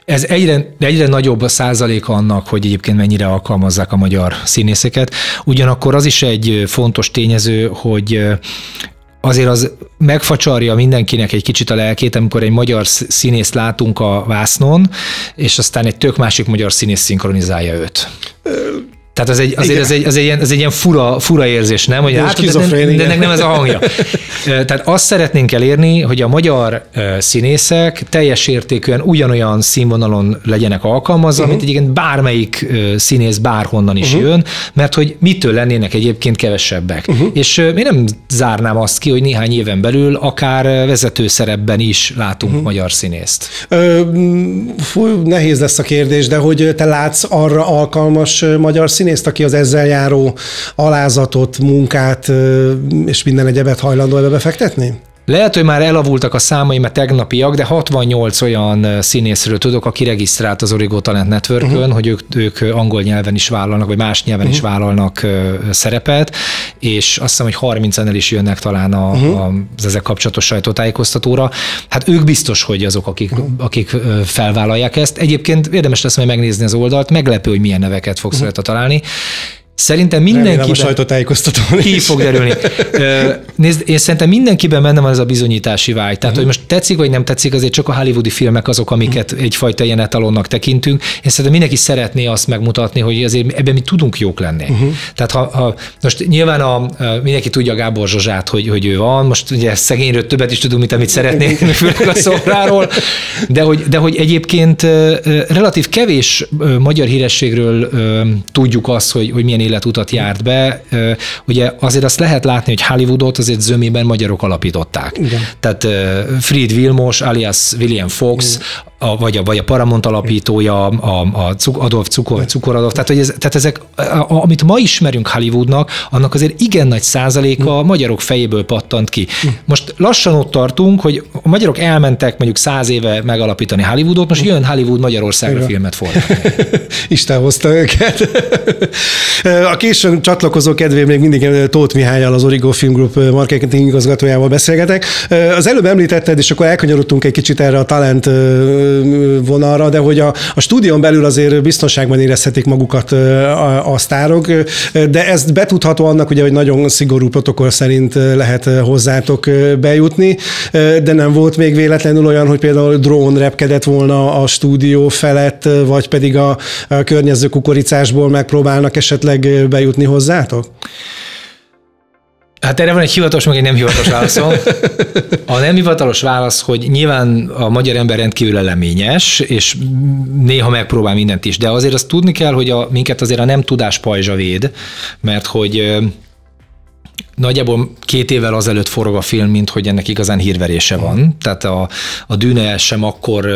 Ez egyre, egyre nagyobb a százaléka annak, hogy egyébként mennyire alkalmazzák a magyar színészeket. Ugyanakkor az is egy fontos tényező, hogy azért az megfacsarja mindenkinek egy kicsit a lelkét, amikor egy magyar színészt látunk a vásznon, és aztán egy tök másik magyar színész szinkronizálja őt. Tehát az egy, azért ez egy, az egy, ilyen, az egy ilyen fura, fura érzés, nem? Hogy hát, de, de ennek nem ez a hangja. Tehát azt szeretnénk elérni, hogy a magyar színészek teljes értékűen ugyanolyan színvonalon legyenek alkalmazva, uh-huh. mint egyébként bármelyik színész bárhonnan is uh-huh. jön, mert hogy mitől lennének egyébként kevesebbek. Uh-huh. És én nem zárnám azt ki, hogy néhány éven belül akár vezető szerepben is látunk uh-huh. magyar színészt. Ö, fú, nehéz lesz a kérdés, de hogy te látsz arra alkalmas magyar színészt, színészt, aki az ezzel járó alázatot, munkát és minden egyebet hajlandó ebbe befektetni? Lehet, hogy már elavultak a számai, mert tegnapiak, de 68 olyan színészről tudok, aki regisztrált az Origo Talent network uh-huh. hogy ők, ők angol nyelven is vállalnak, vagy más nyelven uh-huh. is vállalnak szerepet, és azt hiszem, hogy 30 el is jönnek talán a, uh-huh. a, az ezek kapcsolatos sajtótájékoztatóra. Hát ők biztos, hogy azok, akik, uh-huh. akik felvállalják ezt. Egyébként érdemes lesz majd megnézni az oldalt, meglepő, hogy milyen neveket fogsz uh-huh. találni. Szerintem mindenkiben... a sajtótájékoztatón Ki fog derülni. Nézd, én szerintem mindenkiben benne van ez a bizonyítási vágy. Tehát, uh-huh. hogy most tetszik vagy nem tetszik, azért csak a hollywoodi filmek azok, amiket uh-huh. egyfajta ilyen etalonnak tekintünk. Én szerintem mindenki szeretné azt megmutatni, hogy azért ebben mi tudunk jók lenni. Uh-huh. Tehát ha, ha, most nyilván a, mindenki tudja Gábor Zsozsát, hogy, hogy ő van, most ugye szegényről többet is tudunk, mint amit szeretnénk, főleg a szobráról, de hogy, de hogy egyébként relatív kevés magyar hírességről tudjuk azt, hogy, hogy milyen életutat járt be. Ugye azért azt lehet látni, hogy Hollywoodot azért zömében magyarok alapították. Igen. Tehát Fried Vilmos, alias William Fox, Igen a, vagy, a, vagy a Paramount alapítója, a, a Cuk, Adolf Cukor, Cukor Adolf, tehát, hogy ez, tehát ezek, a, amit ma ismerünk Hollywoodnak, annak azért igen nagy százaléka a magyarok fejéből pattant ki. Most lassan ott tartunk, hogy a magyarok elmentek mondjuk száz éve megalapítani Hollywoodot, most jön Hollywood Magyarországra filmet forgatni. Isten hozta őket. A későn csatlakozó kedvé még mindig Tóth Mihályal, az Origo Film Group marketing igazgatójával beszélgetek. Az előbb említetted, és akkor elkanyarodtunk egy kicsit erre a talent vonalra, de hogy a, a stúdión belül azért biztonságban érezhetik magukat a, a sztárok, de ez betudható annak, ugye, hogy nagyon szigorú protokoll szerint lehet hozzátok bejutni, de nem volt még véletlenül olyan, hogy például drón repkedett volna a stúdió felett, vagy pedig a, a környező kukoricásból megpróbálnak esetleg bejutni hozzátok? Hát erre van egy hivatalos, meg egy nem hivatalos válaszom. A nem hivatalos válasz, hogy nyilván a magyar ember rendkívül eleményes, és néha megpróbál mindent is, de azért azt tudni kell, hogy a, minket azért a nem tudás pajzsa véd, mert hogy nagyjából két évvel azelőtt forog a film, mint hogy ennek igazán hírverése van. Tehát a, a Dűne sem akkor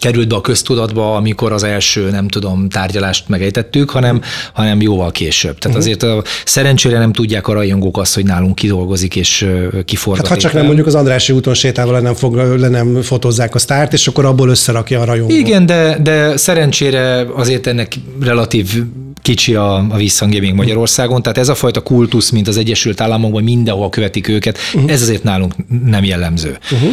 került be a köztudatba, amikor az első, nem tudom, tárgyalást megejtettük, hanem, hanem jóval később. Tehát uh-huh. azért a, szerencsére nem tudják a rajongók azt, hogy nálunk kidolgozik és kiforgat. Hát ha csak nem mondjuk az Andrási úton sétálva le nem, fog, le nem fotózzák a sztárt, és akkor abból összerakja a rajongó. Igen, de, de szerencsére azért ennek relatív kicsi a, a visszhangja még Magyarországon, tehát ez a fajta kultusz, mint az Egyesült Államokban mindenhol követik őket, uh-huh. ez azért nálunk nem jellemző. Uh-huh.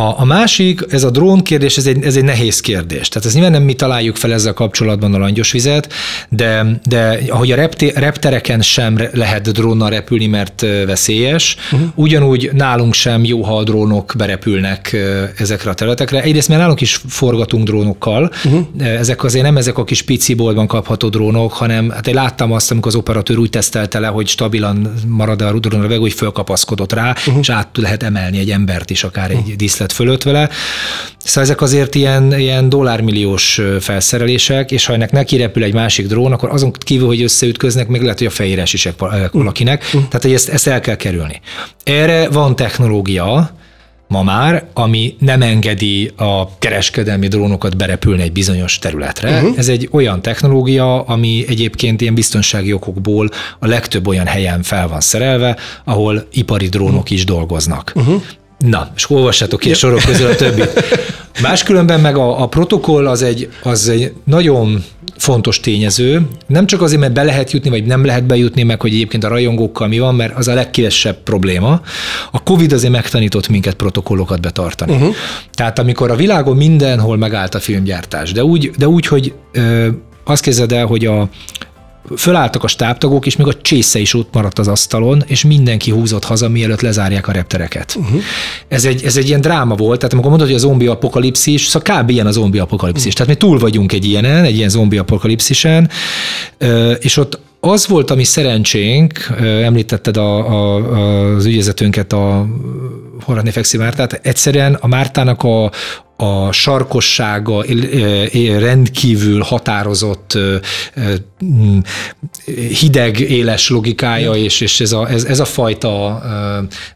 A, a másik, ez a drón kérdés, ez egy, ez egy nehéz kérdés. Tehát ez nyilván nem mi találjuk fel ezzel kapcsolatban a langyos vizet, de, de ahogy a repté, reptereken sem lehet drónnal repülni, mert veszélyes, uh-huh. ugyanúgy nálunk sem jó, ha a drónok berepülnek ezekre a területekre. Egyrészt mert nálunk is forgatunk drónokkal, uh-huh. ezek azért nem ezek a kis pici boltban kapható drónok, hanem hát én láttam azt, amikor az operatőr úgy tesztelte le, hogy stabilan marad a rudron a hogy fölkapaszkodott rá, uh-huh. és át lehet emelni egy embert is akár egy uh-huh. díszlet fölött vele. Szóval ezek azért ilyen, ilyen dollármilliós felszerelések, és ha ennek neki repül egy másik drón, akkor azon kívül, hogy összeütköznek, még lehet, hogy a fejére esik valakinek. Uh-huh. Tehát, hogy ezt, ezt el kell kerülni. Erre van technológia, ma már, ami nem engedi a kereskedelmi drónokat berepülni egy bizonyos területre. Uh-huh. Ez egy olyan technológia, ami egyébként ilyen biztonsági okokból a legtöbb olyan helyen fel van szerelve, ahol ipari drónok uh-huh. is dolgoznak. Uh-huh. Na, és olvassátok ki a sorok közül a többit. Máskülönben meg a, a protokoll az egy, az egy nagyon fontos tényező. Nem csak azért, mert be lehet jutni, vagy nem lehet bejutni, meg hogy egyébként a rajongókkal mi van, mert az a legkívesebb probléma. A Covid azért megtanított minket protokollokat betartani. Uh-huh. Tehát amikor a világon mindenhol megállt a filmgyártás, de úgy, de úgy hogy ö, azt képzeld el, hogy a, fölálltak a stábtagok, és még a csésze is ott maradt az asztalon, és mindenki húzott haza, mielőtt lezárják a reptereket. Uh-huh. Ez, egy, ez egy ilyen dráma volt, tehát amikor mondod, hogy a zombi apokalipszis, szóval kb. ilyen a zombi apokalipszis. Uh-huh. Tehát mi túl vagyunk egy ilyenen, egy ilyen zombi apokalipszisen, és ott az volt, ami szerencsénk, említetted a, a, az ügyezetünket, a Horradné Fexi Mártát, egyszerűen a Mártának a, a sarkossága rendkívül határozott, hideg, éles logikája, és, és ez, a, ez, ez a fajta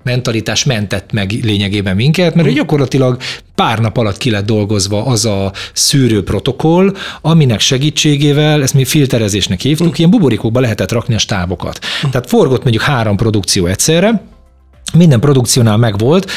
mentalitás mentett meg lényegében minket, mert gyakorlatilag pár nap alatt ki lett dolgozva az a szűrő protokoll, aminek segítségével, ezt mi filterezésnek hívtuk, ilyen buborékokba lehetett rakni a stábokat. Tehát forgott mondjuk három produkció egyszerre, minden produkciónál megvolt,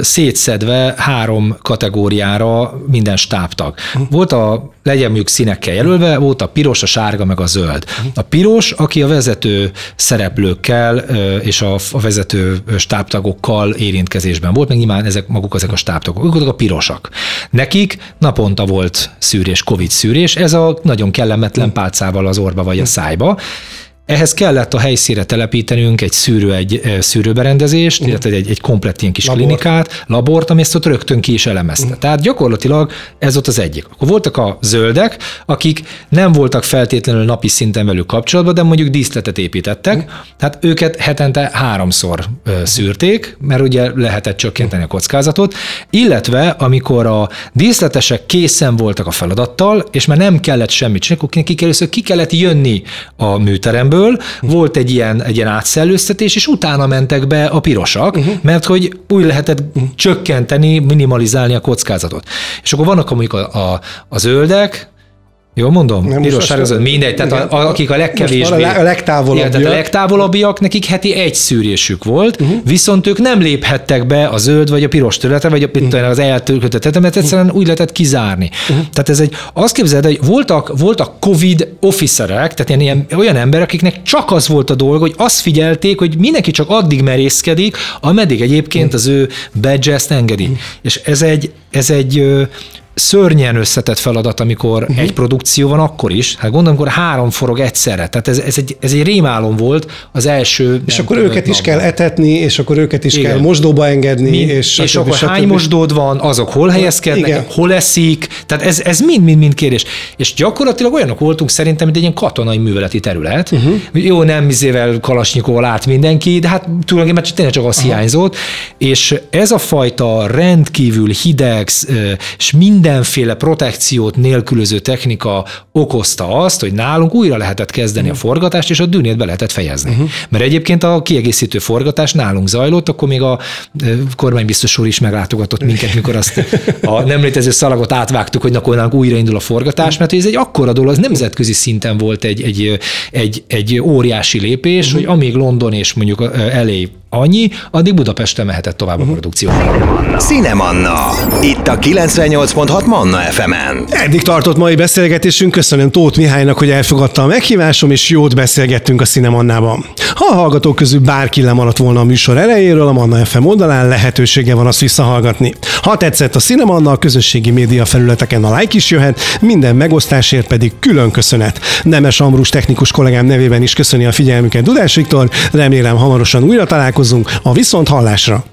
szétszedve három kategóriára minden stábtag. Volt a, legyen mondjuk színekkel jelölve, volt a piros, a sárga, meg a zöld. A piros, aki a vezető szereplőkkel és a, a vezető stábtagokkal érintkezésben volt, meg nyilván ezek maguk ezek a stábtagok. Ők voltak a pirosak. Nekik naponta volt szűrés, covid szűrés, ez a nagyon kellemetlen pálcával az orba vagy a szájba. Ehhez kellett a helyszíre telepítenünk egy szűrő, egy szűrőberendezést, uh. illetve egy, egy komplett ilyen kis Labor. klinikát, labort, ami ezt ott rögtön ki is elemezte. Uh. Tehát gyakorlatilag ez volt az egyik. Akkor voltak a zöldek, akik nem voltak feltétlenül napi szinten velük kapcsolatban, de mondjuk díszletet építettek, uh. tehát őket hetente háromszor szűrték, mert ugye lehetett csökkenteni a kockázatot, illetve amikor a díszletesek készen voltak a feladattal, és már nem kellett semmit csinálni, akkor ki kellett jönni a műteremből, zöldekből, volt egy ilyen, egy ilyen átszellőztetés, és utána mentek be a pirosak, uh-huh. mert hogy úgy lehetett uh-huh. csökkenteni, minimalizálni a kockázatot. És akkor vannak mondjuk a, a, a zöldek, Jó mondom? Nem, Piros, sárga, mindegy. Tehát a, a, akik a legkevésbé... A, legtávolabbiak. Igen, a legtávolabbiak, nekik heti egy szűrésük volt, uh-huh. viszont ők nem léphettek be a zöld vagy a piros területre, vagy a, uh-huh. az eltölkötött mert egyszerűen úgy lehetett kizárni. Uh-huh. Tehát ez egy, azt képzeld, hogy voltak, voltak COVID officerek, tehát ilyen, ilyen, olyan emberek, akiknek csak az volt a dolga, hogy azt figyelték, hogy mindenki csak addig merészkedik, ameddig egyébként uh-huh. az ő badge ezt engedi. Uh-huh. És ez egy, ez egy szörnyen összetett feladat, amikor uh-huh. egy produkció van, akkor is. Hát gondolom, amikor három forog egyszerre. Tehát ez, ez, egy, ez egy rémálom volt az első. És akkor őket is kell etetni, és akkor őket is Igen. kell mosdóba engedni. Mind, és, és akkor stb. hány mosdód van, azok hol helyezkednek, Igen. hol eszik. Tehát ez, ez mind-mind-mind kérdés. És gyakorlatilag olyanok voltunk szerintem, mint egy ilyen katonai műveleti terület. Uh-huh. Jó, nem mizével kalasnyikóval át mindenki, de hát tulajdonképpen csak, tényleg csak az Aha. hiányzott. És ez a fajta rendkívül hideg, és minden mindenféle protekciót nélkülöző technika okozta azt, hogy nálunk újra lehetett kezdeni uh-huh. a forgatást, és a dűnét be lehetett fejezni. Uh-huh. Mert egyébként a kiegészítő forgatás nálunk zajlott, akkor még a kormánybiztos úr is meglátogatott minket, mikor azt a nem létező szalagot átvágtuk, hogy akkor nálunk újraindul a forgatás, mert ez egy akkora dolog, az nemzetközi szinten volt egy, egy, egy, egy óriási lépés, uh-huh. hogy amíg London és mondjuk elé annyi, addig Budapesten mehetett tovább a mhm. produkció. Cinemanna. Itt a 98.6 Manna FM-en. Eddig tartott mai beszélgetésünk. Köszönöm Tóth Mihálynak, hogy elfogadta a meghívásom, és jót beszélgettünk a Cinemannában. Ha a hallgatók közül bárki lemaradt volna a műsor elejéről, a Manna FM oldalán lehetősége van azt visszahallgatni. Ha tetszett a Cinemanna, a közösségi média felületeken a like is jöhet, minden megosztásért pedig külön köszönet. Nemes Ambrus technikus kollégám nevében is köszöni a figyelmüket Dudás Viktor, remélem hamarosan újra találkozunk a viszont.